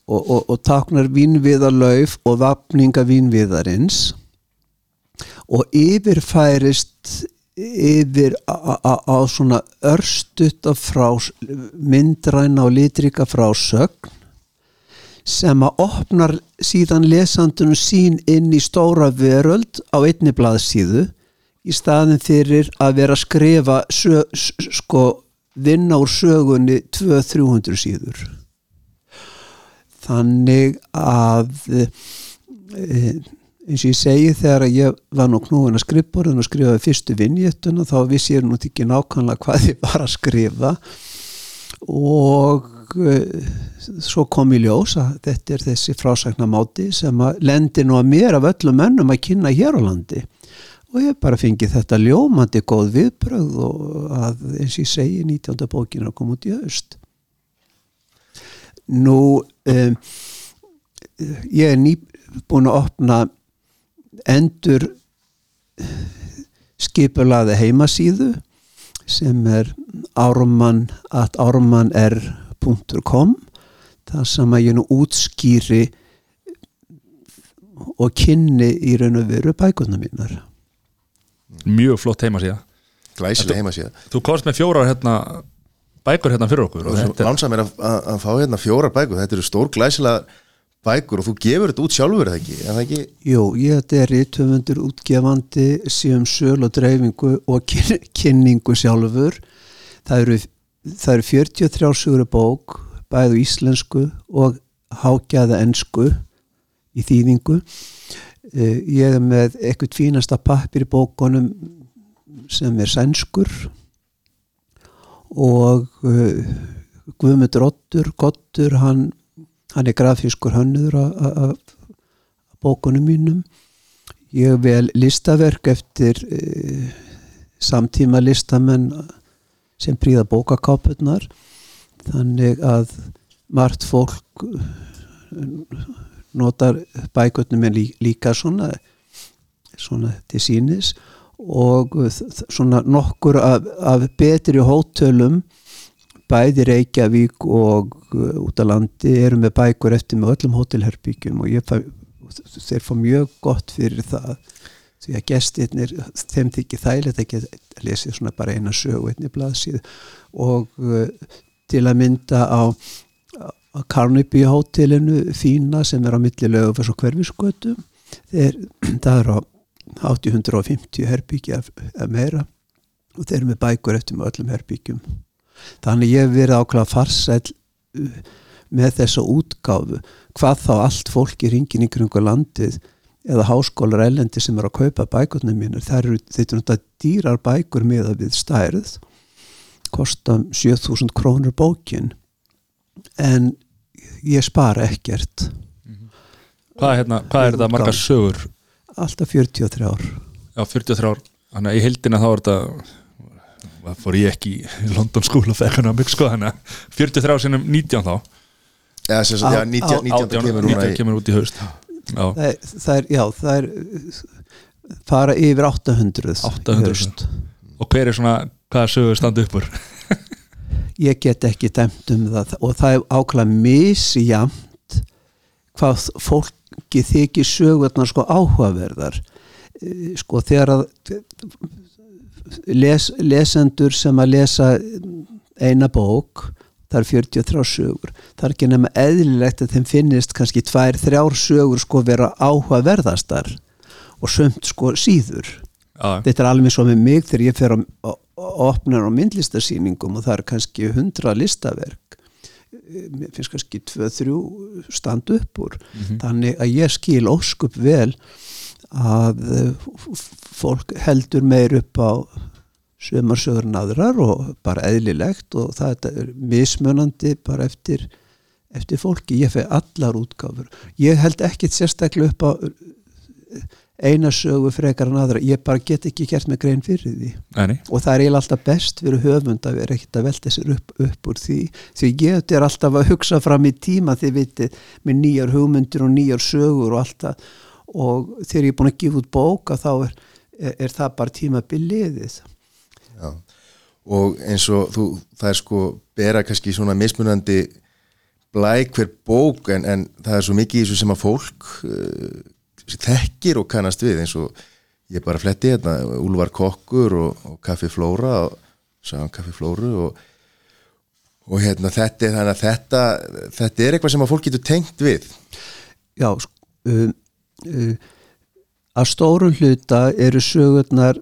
og, og, og taknar vinnviðarlauf og vapninga vinnviðarins og yfirfærist yfir á svona örstutta frá myndræna og litrika frásögn sem að opnar síðan lesandunum sín inn í stóra veröld á einni blaðsíðu í staðin fyrir að vera að skrifa sög, sko vinna úr sögunni 200-300 síður. Þannig að e, eins og ég segi þegar ég var nú knúin að skrifborðin og skrifaði fyrstu vinnjöttuna þá vissi ég nú ekki nákvæmlega hvað ég var að skrifa og uh, svo kom í ljós að þetta er þessi frásagnamáti sem að lendi nú að mér af öllum mennum að kynna hér á landi og ég bara fengi þetta ljómandi góð viðbröð og að eins og ég segi 19. bókin að koma út í haust nú um, ég er nýbúin að opna endur skipulaði heimasíðu sem er árumannr.com það sem að ég nú útskýri og kynni í raun og veru bækuna mínar. Mjög flott heimasíða. Glæsileg heimasíða. Þú komst með fjórar hérna, bækur hérna fyrir okkur lánsað mér að, að, að fá hérna fjórar bækur. Þetta eru stór glæsilega bækur og þú gefur þetta út sjálfur eða ekki, ekki? Jú, ég þetta er í töfundur útgefandi síðan söl og dreifingu og kynningu sjálfur. Það eru, það eru 43 sugur bók, bæðu íslensku og hákjaða ensku í þýðingu. Ég er með ekkert fínasta pappir í bókonum sem er sænskur og Guðmundur Ottur, Gottur hann hann er grafískur hönnuður af bókunum mínum. Ég vel listaverk eftir e, samtíma listamenn sem príða bókakápunar þannig að margt fólk notar bækutnum en líka svona svona til sínis og svona nokkur af, af betri hótölum bæði Reykjavík og uh, út á landi eru með bækur eftir með öllum hótelherbyggjum og fæ, þeir fá mjög gott fyrir það. Því að gestirnir, þeim þykir þægilegt ekki að lesa svona bara eina sögu einni blaðsíð og uh, til að mynda á, Carnegie hótelinu fína sem er á milli lögufars og hverfiskötu það er á 850 herbyggja meira. Og þeir eru með bækur eftir með öllum herbyggjum þannig ég hef verið ákveða farsæl uh, með þessa útgáfu. Hvað þá allt fólk í ringin í kringu landið eða háskólar elendi sem er að kaupa bækurnar mínur það eru þetta dýrar bækur með að við stærð. Kosta 7000 krónur bókin. En ég spara ekkert. Hvað er, hérna, hvað er þetta margar sögur? alltaf 43 ár Já, 43 ár Þannig að í heildina þá er þetta Hvað fór ég ekki í London School of Economics sko Þannig að 43 sinum 19 þá Já, sem sagt, já, 19, 19 18 kemur núna 19 í kemur út í haust Já, það er, það er, já, það er fara yfir 800 í 800. haust. og hver er svona hvaða sögur standa upp úr? ég get ekki dæmt um það og það er ákveðlega misjamt hvað fólki þykir sögurnar sko áhugaverðar Eh, sko þegar að les, lesendur sem að lesa eina bók það er 43 sögur. Það er ekki nema eðlilegt að þeim finnist kannski tvær, þrjár sögur sko vera áhugaverðastar og sömt sko síður. Já, þetta er alveg svo með mig þegar ég fer að opna á myndlistarsýningum og það er kannski hundra listaverk. Mér finnst kannski tvö, þrjú stand upp úr. Þannig að ég skil óskup vel að eh, fólk heldur meir upp á sömarsögur en aðrar og bara eðlilegt og það er mismunandi bara eftir, eftir fólki. Ég feg allar útgáfur. Ég held ekkit sérstaklega upp á eh, eina sögu frekar en aðra. Ég bara get ekki gert með grein fyrir því. Nei, og það er eiginlega alltaf best fyrir höfund að vera ekkert að velta sér upp, upp úr því. Því ég er alltaf að hugsa fram í tíma þið vitið með nýjar hugmyndir og nýjar sögur og allt það og þegar ég er búin að gefa út bóka þá er, er, er það bara tíma biliðið Já. og eins og þú, það er sko bera kannski svona mismunandi blæk hver bók en, en það er svo mikið í þessu sem að fólk uh, þekkir og kannast við. Eins og ég bara fletti hérna Úlfar Kokkur og, og Kaffi Flóra og sagðan Kaffi Flóru og, og hérna þetta er þannig að þetta, þetta er eitthvað sem að fólk getur tengt við. Já, sk- um, um, að stórum hluta eru sögurnar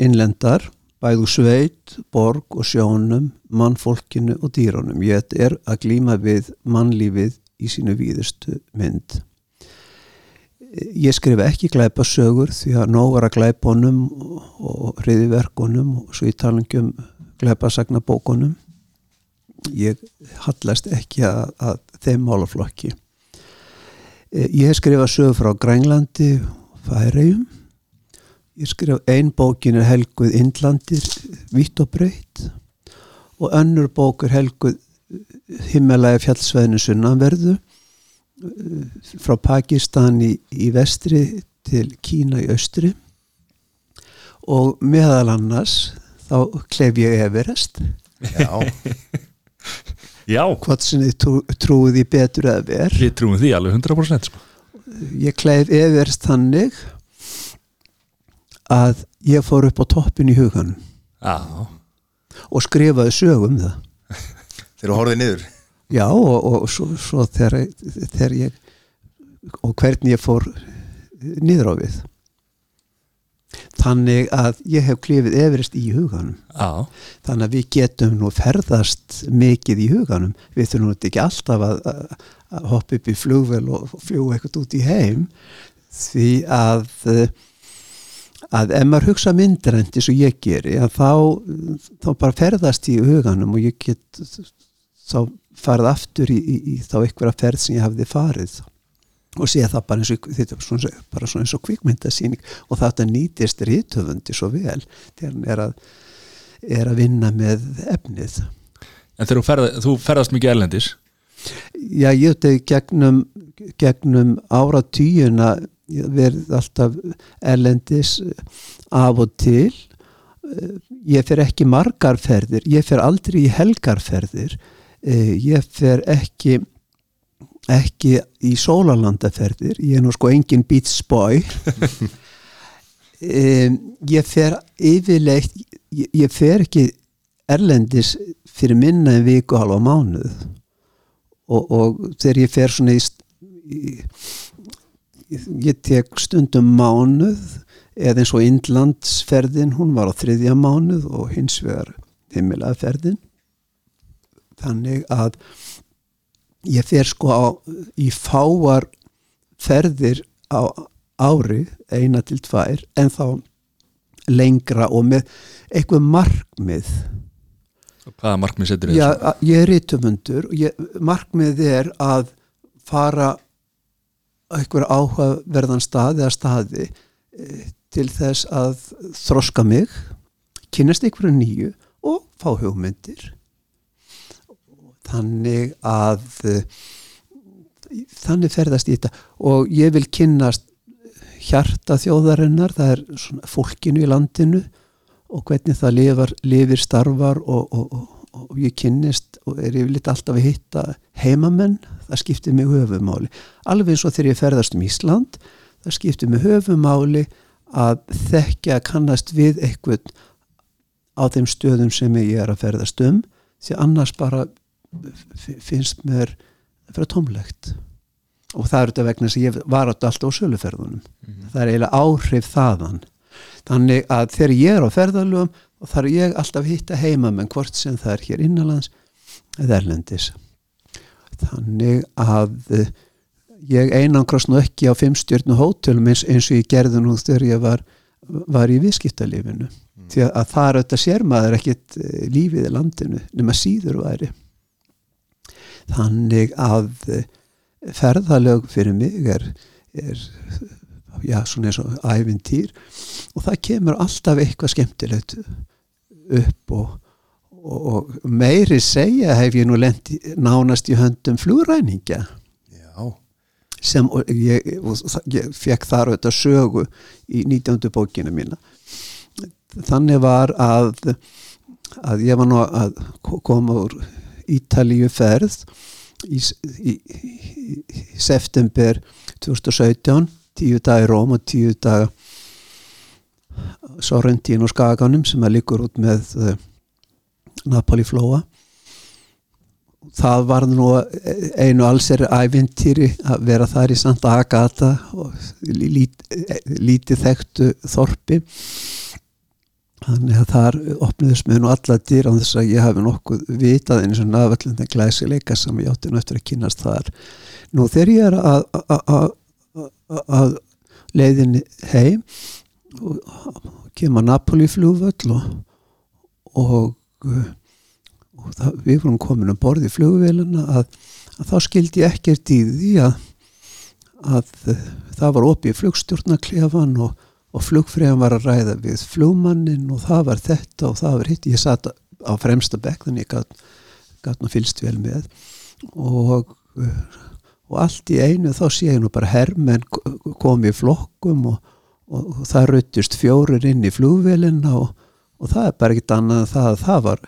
innlendar bæðu sveit, borg og sjónum mannfólkinu og dýrunum. Ég er að glíma við mannlífið í sínu víðustu mynd. Ég skrifa ekki glæpa sögur því að nóg var að glæpunum og hriðiverkunum og svo í talangjum glæpa sagna bókunum ég hallast ekki að, að þeim málaflokki. Eh, ég hef skrifað sögur frá Grænlandi og Færegjum ég skrif ein bókin er helguð Indlandir vitt og breytt og önnur bók er helguð himmelæga fjallsveðinu sunnanverðu eh, frá Pakistan í, í vestri til Kína í austri. Og meðal annars þá klef ég Everest. Já, Já, hvort sem þið trú, trúið í betur eða verð við trúum því alveg 100% sko. ég kleif Everest þannig að ég fór upp á toppin í hugan Já, og skrifaði sög um það. Þegar þú horfið niður? Já og, og svo, svo þegar, þegar ég og hvernig ég fór niður á við þannig að ég hef klifið Everest í huganum. Já, þannig að við getum nú ferðast mikið í huganum. Við þurfum nú ekki alltaf að, að, hoppa upp í flugvel og fljúa eitthvað út í heim. Því að að ef maður hugsa myndrænt eins og ég geri að þá, þá bara ferðast í huganum og ég get þá farið aftur í, í, í þá einhverja ferð sem ég hafði farið og sé það bara eins og svona, bara svona eins og kvikmyndasýning. Og þetta nýtist rítöfundi svo vel þegar hann er að er að vinna með efnið. En þegar þú, ferð, þú ferðast mikið erlendis? Já, ég að gegnum, gegnum áratýjuna verið alltaf erlendis af og til. Eh, ég fer ekki margarferðir ég fer aldrei í helgarferðir. Eh, ég fer ekki ekki í sólalandaferðir ég er nú sko engin beats boy. Um, ég fer yfirleitt ég, ég fer ekki erlendis fyrir minna en viku halva mánuð. Og, og þegar ég fer svona í, í ég tek stundum mánuð eða eins og Indlandsferðin hún var á þriðja mánuð og hins vegar heimilaferðin þannig að ég fer sko á, í fáar ferðir á ári eina til tvær en þá lengra og með eitthvað markmið. Hvaða markmið setur þið Já, ég er rítumundur markmið er að fara á einhver áhugaverðan stað eða staði eh, til þess að þroska mig kynast einhverju nýju og fá hugmyndir þannig að þannig ferðast í þetta. Og ég vil kynnast hjarta þjóðarinnar það er fólkinu í landinu og hvernig það lifar, lifir starfar og, og, og, og ég kynnist og er yfirleitt alltaf að hitta heimamenn, það skiptir mig höfumáli alveg eins og þegar ég ferðast um Ísland það skiptir mig höfumáli að þekkja að kannast við eitthvað á þeim stöðum sem ég er að ferðast um. Því annars bara finnst mér fyrir tómlegt. Og það er þetta vegna að ég var alltaf á söluferðunum. Það er eiginlega áhrif þaðan. Þannig að þegar ég er á ferðalöfum og þarf ég alltaf að hitta heimamenn hvort sem það er hér innanlands eða erlendis. Þannig að eh, ég einangrast nú ekki á fimmstjörnu hótelum eins, eins og ég gerði nú þegar ég var, var í viðskiptalífinu. Því að, að það er þetta sér maður ekkit eh, lífið í landinu nema síður væri þannig að eh, ferðalög fyrir mig er, er já, svona eins og ævintýr. Og það kemur alltaf eitthvað skemmtilegt upp og, og, og meiri segja hef ég nú lent í- nánast í höndum flugræninga Já, sem og ég, ég fekk þar auðvitað sögu í 19. bókina mína. Þannig var að að ég var nú að ko- koma úr Ítalíu ferð í, í, í, september 2017 tíu dagar í Róm og tíu daga Sorrentín og Skaganum sem að liggur út með uh, Napoli flóa. Það var nú einu alls er ævintýri að vera þar í Santa Agata og lít, lítið þekktu þorpi þannig að þar opniðist með nú alla dýr á þess að ég hafi nokkuð vitað eins og nafallin glæsileika sem ég átti eftir að kynast þar. Nú þegar ég er að, að, að, leiðinni heim og kemur að Napoli flugvöll og, og, og það, við vorum komin að borði flugvélina að, að þá skildi ég ekkert í því að, að það var opið flugstjórnaklefan og, og flugfræðan var að ræða við flugmannin og það var þetta og það var hitt. Ég satt á fremsta bekk þannig ég gat, gat nú fylst vel með. Og og allt í einu þá sé ég nú bara hermenn komi í flokkum og, og, og það ruttist fjórir inn í flugvélina og, og það er bara ekkit annað en það að það var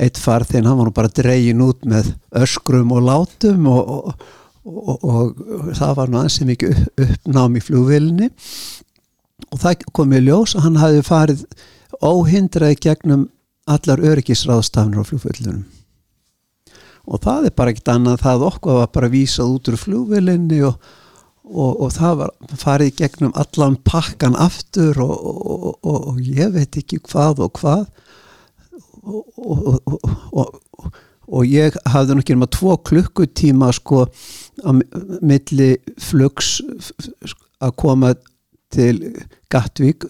eitt farþinn, hann var nú bara dregin út með öskrum og látum og, og það var nú ansið mikið upp, uppnám í flugvélinni og það kom í ljós að hann hafi farið óhindraði gegnum allar öryggisráðstafnir á flugvélunum og það er bara ekkert annað það okkur var bara vísað út úr flugvelinni og, og, og það var farið gegnum allan pakkan aftur og, og ég veit ekki hvað og hvað. Og ég hafði nú ekki um að tvo klukkutíma sko á milli flugs að koma til Gatvík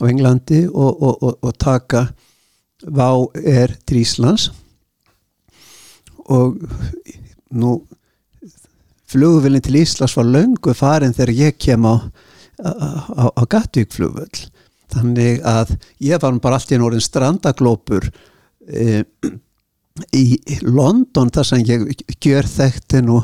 á Englandi og taka Vá er til Íslands. Og nú flugvillin til Íslands var löngu farin þegar ég kem á, á, á Gatvík flugvill þannig að ég var bara alltaf í norðin strandaglópur e, í London þar sem ég gjör þekkti nú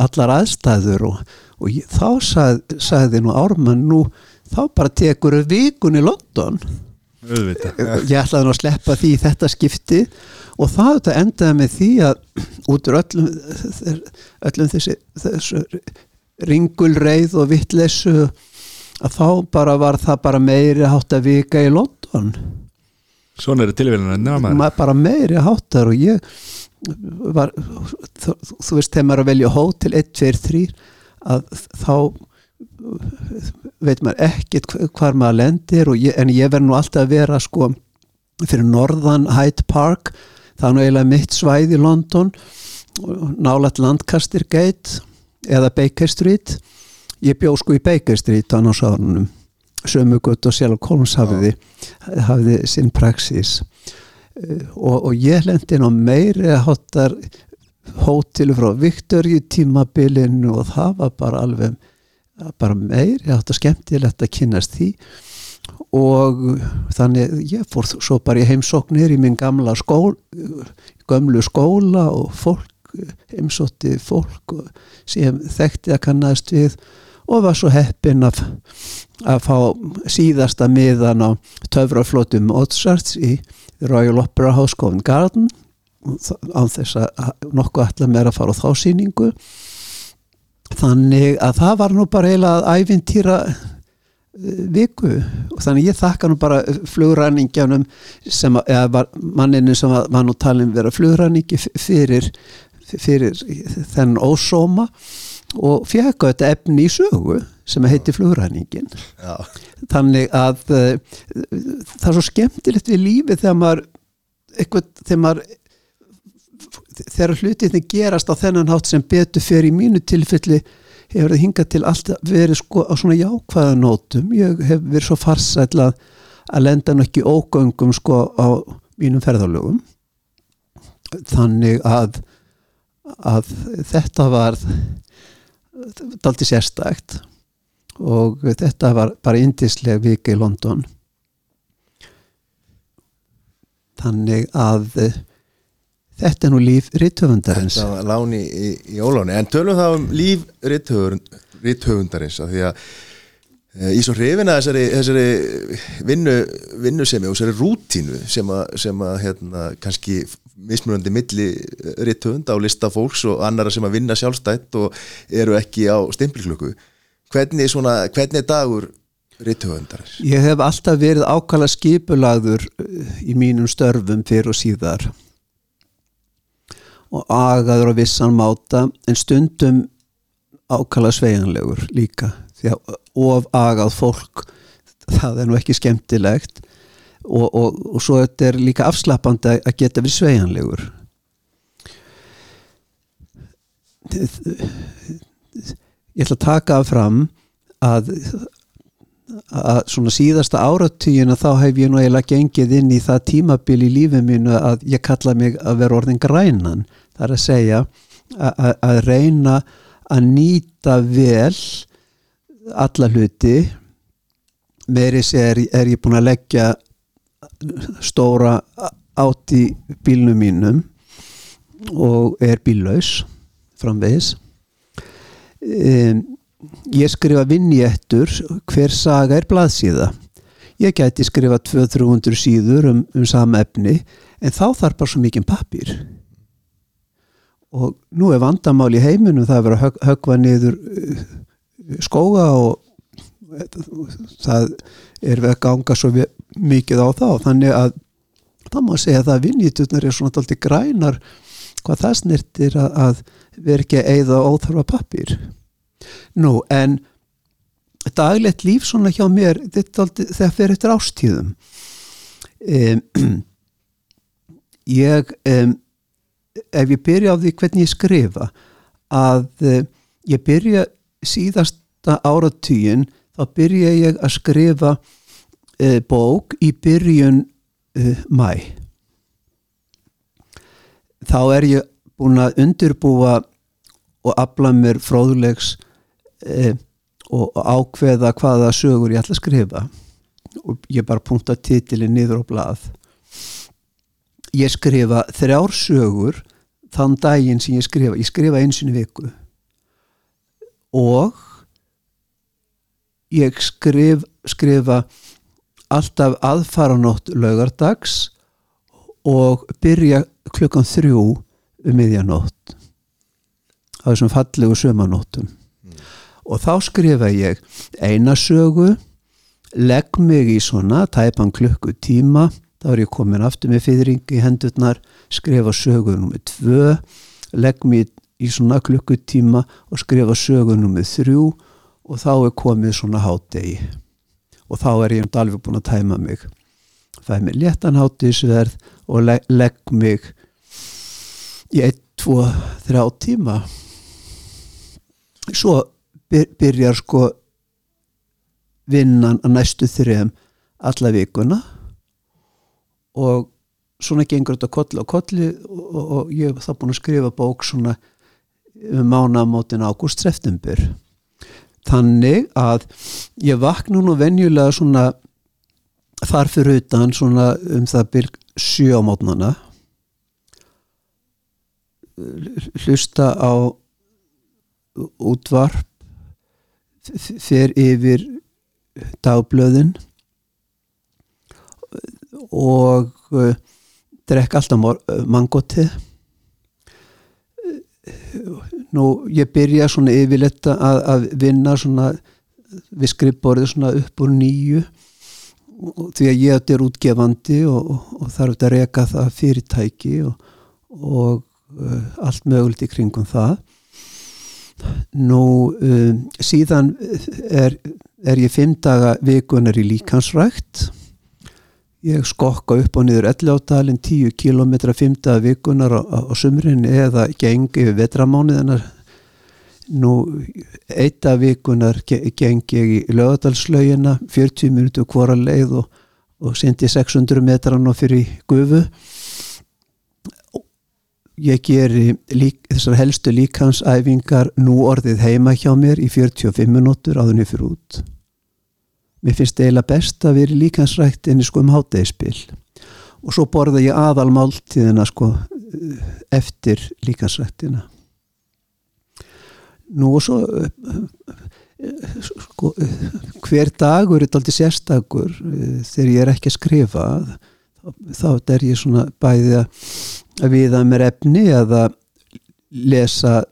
allar aðstæður og, og ég, þá sag, sagði nú Ármann nú þá bara tekur vikun í London. Auðvitað. Ég ætlaði nú að sleppa því í þetta skipti. Og það þetta endaði með því að út úr öllum, öllum þessi, þessu ringulreið og vittleysu að þá bara var það bara meiri hátt að vika í London. Svona eru tilvíðan að bara meiri háttar og ég var þú, þú veist þegar maður er að velja hótel 1, 2, 3 að þá veit maður ekkert hv- hvar maður lendir ég, en ég verð nú alltaf að vera sko fyrir norðan Hyde Park það er nú eiginlega mitt svæð í London nálægt Lancaster Gate eða Baker Street. Ég bjó sko í Baker Street á náttúrulega sömu gutt og sjálf Kolms hafiði hafiði sinn praxis Eh, og, og ég lendi inn á meiri háttar hótelu frá Viktoríu tímabilinu og það var bara alveg bara meiri háttar skemmtilegt að kynast því. Og þannig ég fór svo bara í heimsóknir í minn gamla skól gömlu skóla og fólk heimsótti fólk sem þekkti að kannast við og var svo heppin að, að fá síðasta miðan á töfraflótum Mozarts í Royal Opera House Covent Garden án þess að nokkuð ætla mér að fara á þá síningu þannig að það var nú bara eiginlega að æfintýra viku. Og þannig ég þakka nú bara flugræningjánum sem að, eða var, manninu sem var, var nú talin vera flugræningi fyrir, fyrir þennan ósóma og fekk þetta efni í sögu sem heiti flugræningin. Já, þannig að uh, það er svo skemmtilegt við lífið þegar maður eitthvað, þegar maður þegar hlutinni gerast á þennan hátt sem betur fyrir í mínu tilfelli hefur það hingað til alltaf verið sko á svona jákvæða nótum. Ég hef verið svo farsæll að lenda nú ekki ógöngum sko á mínum ferðalögum. Þannig að að þetta var daldi sérstækt og þetta var bara indisleg vika í London. Þannig að þetta er nú líf rithöfundarins. Það var láni í, í óláni. En tölum það um líf rithöfundarins af Því að e, í svo hrifina þessari, þessari vinnu, vinnusemi og þessari rútínu sem að, sem að hérna, kannski mismunandi milli rithöfunda á lista fólks og annara sem að vinna sjálfstætt og eru ekki á stimpilklöku hvernig, svona, hvernig er dagur rithöfundarins? Ég hef alltaf verið ákala skipulagður eh, í mínum störfum fyrir og síðar og agaður á vissan máta en stundum ákala sveiganlegur líka því að of agað fólk það er nú ekki skemmtilegt. Og, og, og svo þetta er líka afslappandi að geta verið sveiganlegur ég ætla að taka fram að að svona síðasta áratugina þá hef ég nú eiginlega gengið inn í það tímabil í lífið mínu að ég kalla mig að vera orðin grænan það er að segja að, reyna að nýta vel alla hluti. Meiri sé er, er ég búin að leggja stóra átt í bílnum mínum og er bíllaus framvegis. Um, ég skrifa vinnjættur hver saga er blaðsíða? Ég gæti skrifa 200-300 síður um, um sama efni en þá þarf bara svo mikið pappir og nú er vandamál í heiminum það er verið að hög, högva niður uh, skóga og það er við að ganga svo mikið á þá þannig að það má segja að það vinnjætturnar er svona alltaf grænar hvað það snirtir að, að vera ekki að eigða óþarfa pappir Nú, en daglegt líf svona hjá mér þetta fer eftir ástíðum um, ég um, ef ég byrja á því hvernig ég skrifa að um, ég byrja síðasta áratugin þá byrja ég að skrifa uh, bók í byrjun uh, mæ þá er ég búin að undirbúa og afla mér fróðulegs e, og ákveða hvaða sögur ég ætla að skrifa. Og ég bara punkta titilin niður á blað ég skrifa þrjár sögur þann daginn sem ég skrifa. Ég skrifa eins og viku. Og ég skrif, skrifa alltaf aðfaranótt laugardags og byrja klukkan þrjú um miðjanótt á þessum fallegu sömanóttum og þá skrifa ég eina sögu legg mig í svona tæpan klukku tíma þá er ég komin aftur með fyrring í hendurnar skrifa sögu nummið tvö legg mig í svona klukkutíma og skrifa sögu nummið þrjú og þá er komið svona hádegi. Og þá er ég um alveg búin að tæma mig. Fæ mig léttan hátísverð og legg, legg mig í 1, 2, 3 tíma. Svo byr, byrjar sko vinnan að næstu þrjum alla vikuna og svona gengur þetta kolli og kolli og, og, og ég hef þá búin að skrifa bók svona um mánamótin ágúst september. Þannig að ég vakna nú venjulega svona þar fyrir utan svona um það byrg sjö á mótnana hlusta á útvarp f- fer yfir dagblöðin og uh, drekk alltaf mangoti nú ég byrja svona yfirleitt að, að vinna svona við skrifborðið svona upp úr nýju því að ég þetta er útgefandi og, og, og þarf þetta að reka það fyrirtæki og, og uh, allt mögulegt í kringum það. Nú um, síðan er, er ég fimm daga vikunar í líkansrækt ég skokka upp og niður 11 ádalinn 10 km 5 daga vikunar á, á, á sumrin eða geng yfir vetramániðina nú eitt af vikunar ge- geng ég í lögadalslaugina 40 minútu hvora leið og, og sendi 600 metran og fyrir gufu. Ég geri lík, þessar helstu líkansæfingar nú orðið heima hjá mér í 45 minútur áðunni fyrir út mér finnst eiginlega best að vera í líkansræktinni sko um hátegispil og svo borða ég aðal máltíðina sko eftir líkansræktina nú og svo sko, hver dagur er aldrei sérstakur þegar ég er ekki að skrifa þá er ég svona bæði að viða mér efni eða lesa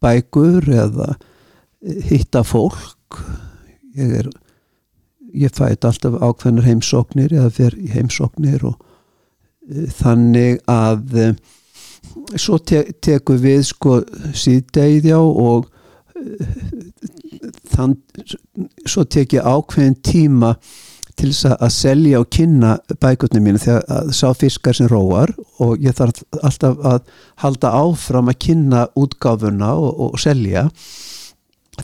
bækur eða hitta fólk ég er ég fæt alltaf ákveðnar heimsóknir eða fer í heimsóknir og e, þannig að e, svo te tekur við sko síðdegið já og e, þann, svo tek ég ákveðin tíma til þess að selja og kynna bækutnum mínu þegar að sá fiskar sem róar og ég þarf alltaf að halda áfram að kynna útgáfuna og, og selja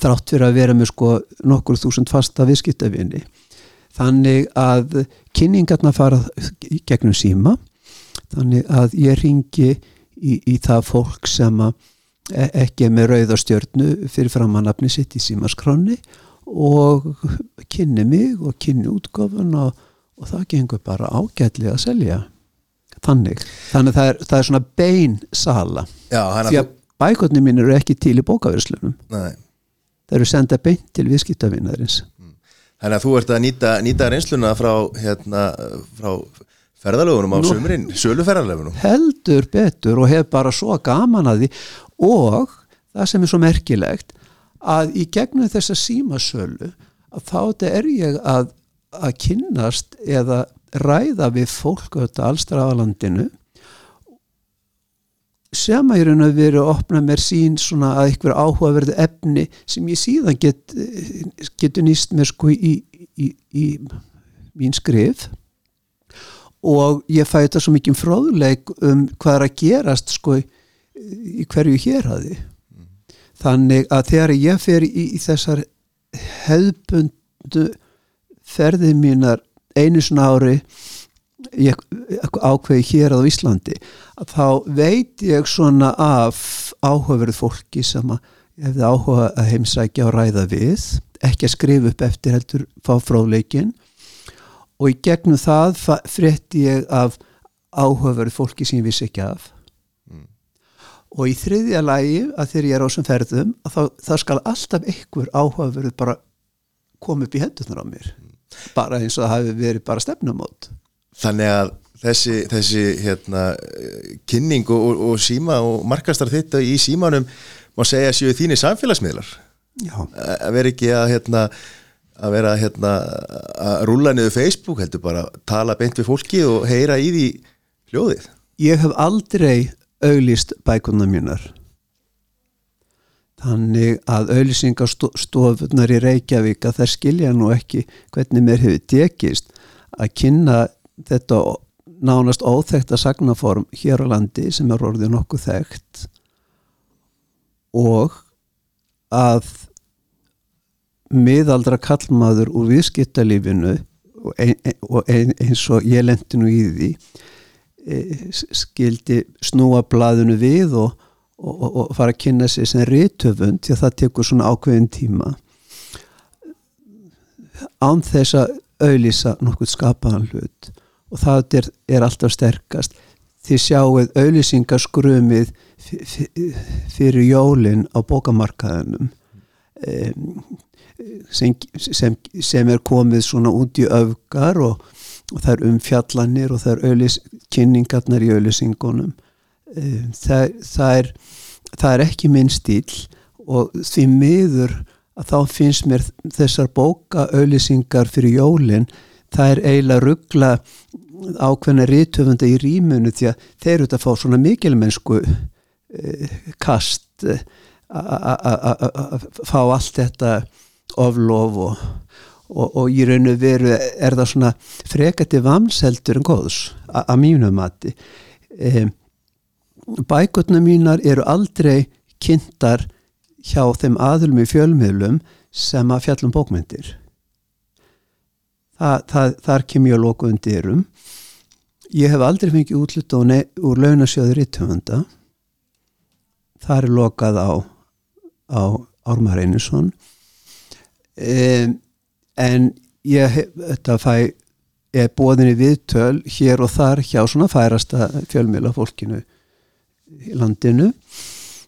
þrátt fyrir að vera með sko nokkur þúsund fasta viðskiptavinni þannig að kynningarna fara gegnum síma þannig að ég ringi í, í það fólk sem e- ekki er með rauðastjörnu fyrir framannafni sitt í símaskráni og kynni mig og kynni útgofun og, og það gengur bara ágætlega að selja. Þannig, þannig að það er, það er svona bein sala. Já, því að bækotni mín eru ekki til í bókaverslunum. Nei. Það eru senda beint til viðskiptavinarins. Þannig að þú ert að nýta, nýta reynsluna frá, hérna, frá ferðalögunum á Nú. sumrin, söluferðalögunum? Heldur betur og hef bara svo gaman að því. Og það sem er svo merkilegt að í gegnum þessa símasölu að þá er ég að, að kynnast eða ræða við fólk auðvitað allstrafalandinu sem að ég raun að vera að opna mér sín svona að eitthvað áhugaverðu efni sem ég síðan get, getur nýst mér sko í, í, í mín skrif. Og ég fæ þetta svo mikið fróðleik um hvað er að gerast sko í, hverju hér hafi þannig að þegar ég fer í, í þessar hefðbundu ferðið mínar einu svona ári ég ákveði hér á Íslandi að þá veit ég svona af áhugaverð fólki sem að ég hefði áhuga að heimsækja og ræða við ekki að skrifa upp eftir heldur fá fróðleikin og í gegnum það frétti ég af áhugaverð fólki sem ég vissi ekki af. Og í þriðja lagi að þegar ég er á þessum ferðum að þá, það skal alltaf einhver áhugaverð bara koma upp í hendunar á mér. Bara eins og það hafi verið bara stefnumót Þannig að þessi, þessi hérna, kynning og, og, og síma og markastar þitt í símanum má segja séu þínir samfélagsmiðlar. Að vera ekki að hérna, að vera hérna, að rúlla niður Facebook heldur bara að tala beint við fólki og heyra í því hljóðið. Ég hef aldrei auglýst bækunar mínar. Þannig að auglýsingarstofunar í Reykjavík að þær skilja nú ekki hvernig mér hefur tekist að kynna þetta nánast óþekta sagnaform hér á landi sem er orðið nokkuð þekkt og að miðaldra kallmaður úr viðskiptalífinu og, ein, og ein, eins og ég lendi nú í því e, skildi snúa blaðinu við og, og, og fara að kynna sig sem rítöfund því að það tekur svona ákveðin tíma. Án þess að auðlýsa nokkuð skapaðan hlut og það er, er alltaf sterkast. Því sjáuð auðlýsingaskrumið fyrir jólin á bókamarkaðinum um, sem, sem, sem er komið svona út í öfgar og, og það er umfjallanir og það er auðlýs, kynningarnar í auðlýsingunum um, það, það, er, það er ekki minn stíl og því miður að þá finnst mér þessar bóka auðlýsingar fyrir jólin það er eiginlega ruggla ákveðna rítöfunda í rýmunu því að þeir eru að fá svona mikilmennsku eh, kast eh, að fá allt þetta oflof og, og, og í raun og veru er það svona frekati vamseldur en góðs að mínum mati. E, bækutna mínar eru aldrei kynntar hjá þeim aðlum í fjölmiðlum sem að fjallum bókmyndir það, það, þar kem ég að loka undirum ég hef aldrei fengið útlut úr launasjöður í töfunda það er lokað á á Ármar Einarsson. Um, en ég hef, þetta fæ er bóðinni viðtöl hér og þar hjá svona færasta fjölmjöla fólkinu í landinu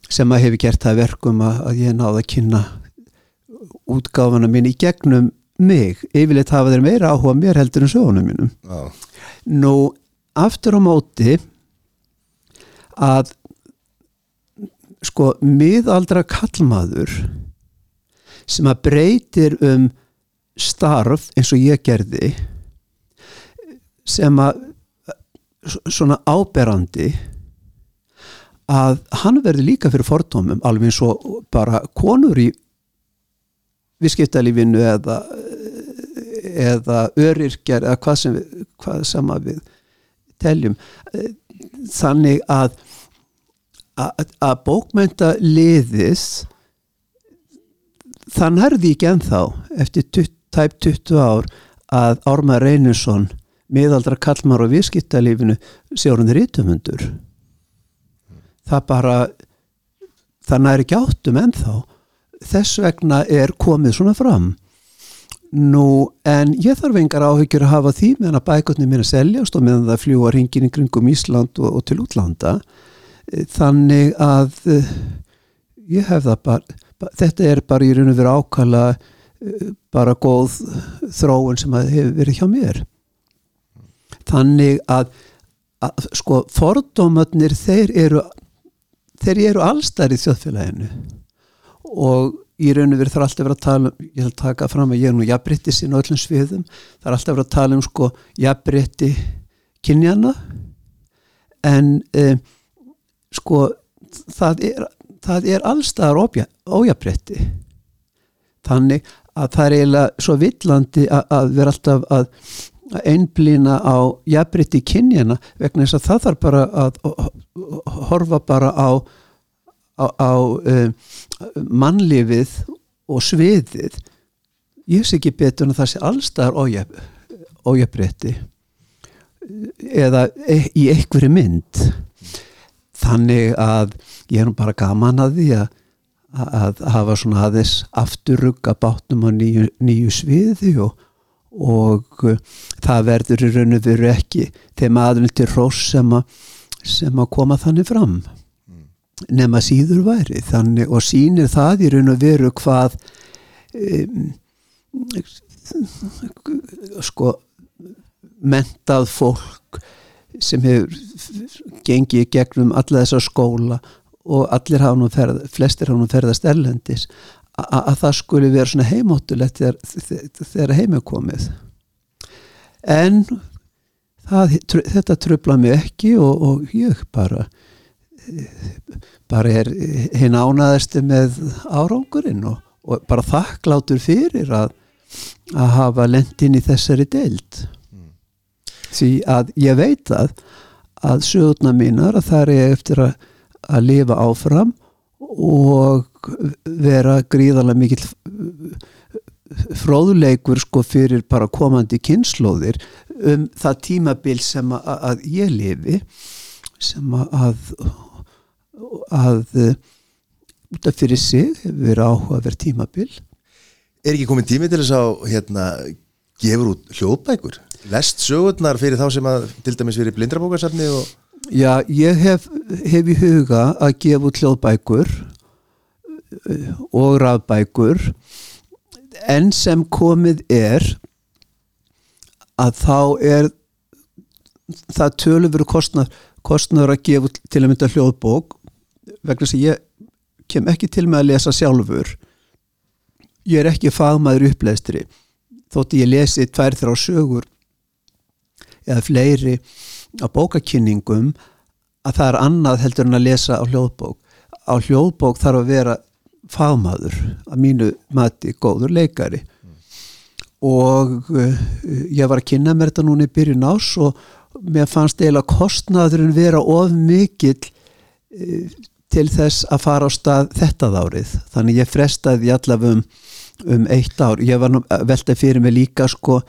sem að hefur gert það verkum að, að ég náði að kynna útgáfana mín í gegnum mig, yfirleitt hafa þeir meira áhuga mér heldur en sögunum mínum Já. nú aftur á móti að sko miðaldra kallmaður sem að breytir um starf eins og ég gerði sem að svona áberandi að hann verði líka fyrir fordómum alveg eins og bara konur í viðskiptalífinu eða eða örirkjar eða hvað sem, við, hvað sem við teljum. Þannig að að, að bókmynda liðis þann herði ekki ennþá eftir tutt, tæp 20 ár að Árma Reynursson miðaldra kallmar og viðskiptalífinu sé orðin rítumundur það bara það næri ekki áttum ennþá þess vegna er komið svona fram. Nú en ég þarf engar áhyggjur að hafa því meðan að bækotni að seljast og meðan það fljúa ringin í kringum Ísland og, og til útlanda. Þannig að uh, ég hef það bara þetta er bara í raun og veru ákala uh, bara góð þróun sem hefur verið hjá mér. Þannig að, að sko fordómatnir þeir eru þeir eru allstæðir í þjóðfélaginu og í raun og veru þarf alltaf vera að tala um, ég að taka fram að ég er nú jafnbritti sín á öllum sviðum, er alltaf vera að tala um sko jafnbritti kynjana en um, sko það er, það er allstaðar ójabretti þannig að það er eiginlega svo villandi að, að vera alltaf að, að einblýna á jafnbretti kynjana vegna þess að það þarf bara að, að horfa bara á á, á um, mannlifið og sviðið ég sé ekki betur en það sé allstaðar ójabretti eða e, í einhverju mynd. Þannig að ég er nú bara gaman að því að, að hafa svona aðeins afturrugga bátnum á nýju, nýju sviði og, og uh, það verður í raun og veru ekki þeim aðeins til rós sem, sem að koma þannig fram nema síður væri þannig og sínir það í raun og veru hvað um, sko mentað fólk sem hefur gengið gegnum alla þessa skóla og allir hafa nú ferð, flestir hafa nú ferðast erlendis að það skuli vera svona heimóttulegt þegar, þegar heim er komið. En það, þetta trubla mig ekki og, og ég bara bara er hinn ánaðasti með árangurinn og, og bara þakklátur fyrir að, að hafa lendin í þessari deild. Því að ég veit að að sögurna mínar að það er ég eftir að, að lifa áfram og vera gríðarlega mikill fróðleikur sko fyrir bara komandi kynnslóðir um það tímabil sem að, að ég lifi sem að að út af fyrir sig hefur verið áhugaverð tímabil. Er ekki komin tími til þess að hérna, gefur út hljóðbækur? Lest sögurnar fyrir þá sem að til dæmis fyrir blindrabókarsafni og Já, ég hef, hef í huga að gefa út hljóðbækur uh, og rafbækur. En sem komið er að þá er það tölur verið kostnar, kostnar að gefa til að mynda hljóðbók vegna að ég kem ekki til með að lesa sjálfur. Ég er ekki fagmaður uppleistri þótti ég lesi tvær þrjá sögur eða fleiri á bókakynningum að það er annað heldur en að lesa á hljóðbók. Á hljóðbók þarf að vera fagmaður að mínu mati góður leikari. Og uh, ég var að kynna mér þetta núna í byrjun ás og mér fannst eiginlega kostnaðurinn vera of mikill uh, til þess að fara á stað þetta árið. Þannig ég frestaði allavega um, um eitt ár. Ég var nú að velta fyrir mig líka sko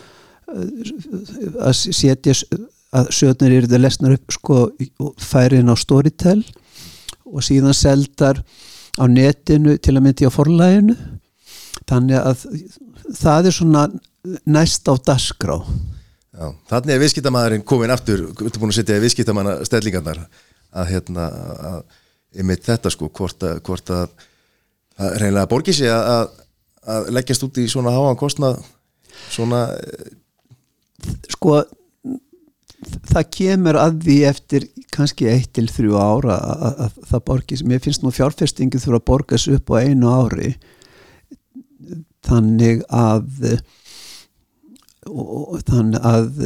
að setja að sögurnir eru það lesnar upp sko færin á Storytel og síðan seldar á netinu til að myndi á forlæginu þannig að það er svona næst á dasgrá Já, þannig er viðskiptamæðurinn komin aftur, þú ert búin að setja viðskiptamanna stellingarnar að hérna að, einmitt þetta sko, hvort að, hvort að, að reynilega borgi sig að, að, leggjast út í svona háan kostnað svona, sko það kemur að því eftir kannski eitt til þrjú ára að, að, að það borgis, mér finnst nú fjárfestingi þurfa að borgas upp á einu ári þannig að og, þannig að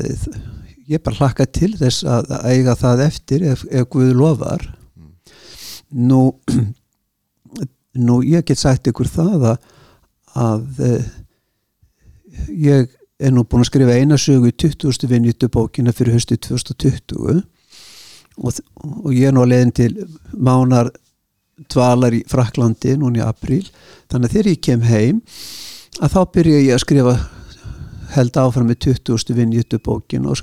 ég bara hlakka til þess að eiga það eftir ef, ef Guð lofar nú nú ég get sagt ykkur það að, að eh, ég er nú búin að skrifa eina sögu í 20. vinjutu bókina fyrir höstu 2020 og, og ég er nú að leiðin til mánar dvalar í Fraklandi núna í apríl þannig að þegar ég kem heim að þá byrja ég að skrifa held áfram með 20. vinjutu bókin og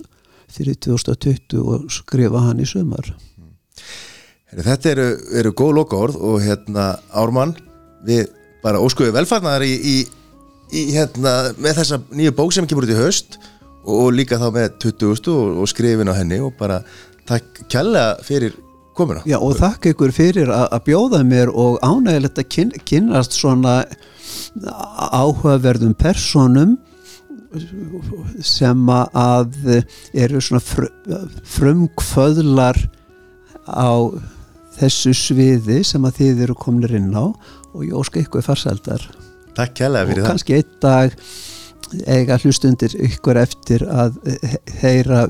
fyrir 2020 og skrifa hann í sumar Heru, Þetta eru, eru góð loka orð og hérna Ármann, við bara óskuðu velfarnar í, í, í hérna með þessa nýju bók sem kemur út í haust og, líka þá með 20. og, og skrifin á henni og bara takk kjalla fyrir komuna. Já og þakka ykkur fyrir að bjóða mér og ánægilegt að kyn, kynast svona áhugaverðum personum sem að eru svona fr, frumkvöðlar á þessu sviði sem að þið eru komnir inn á og ég óska ykkur farsældar Takk og fyrir það. kannski einn dag eiga hlustundir ykkur eftir að he- heyra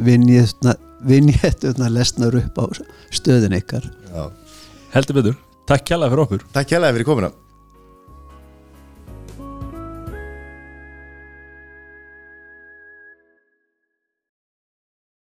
vinjetuna lesnar upp á stöðun ykkar Já. Heldur betur, takk kjærlega fyrir okkur Takk kjalla fyrir komuna.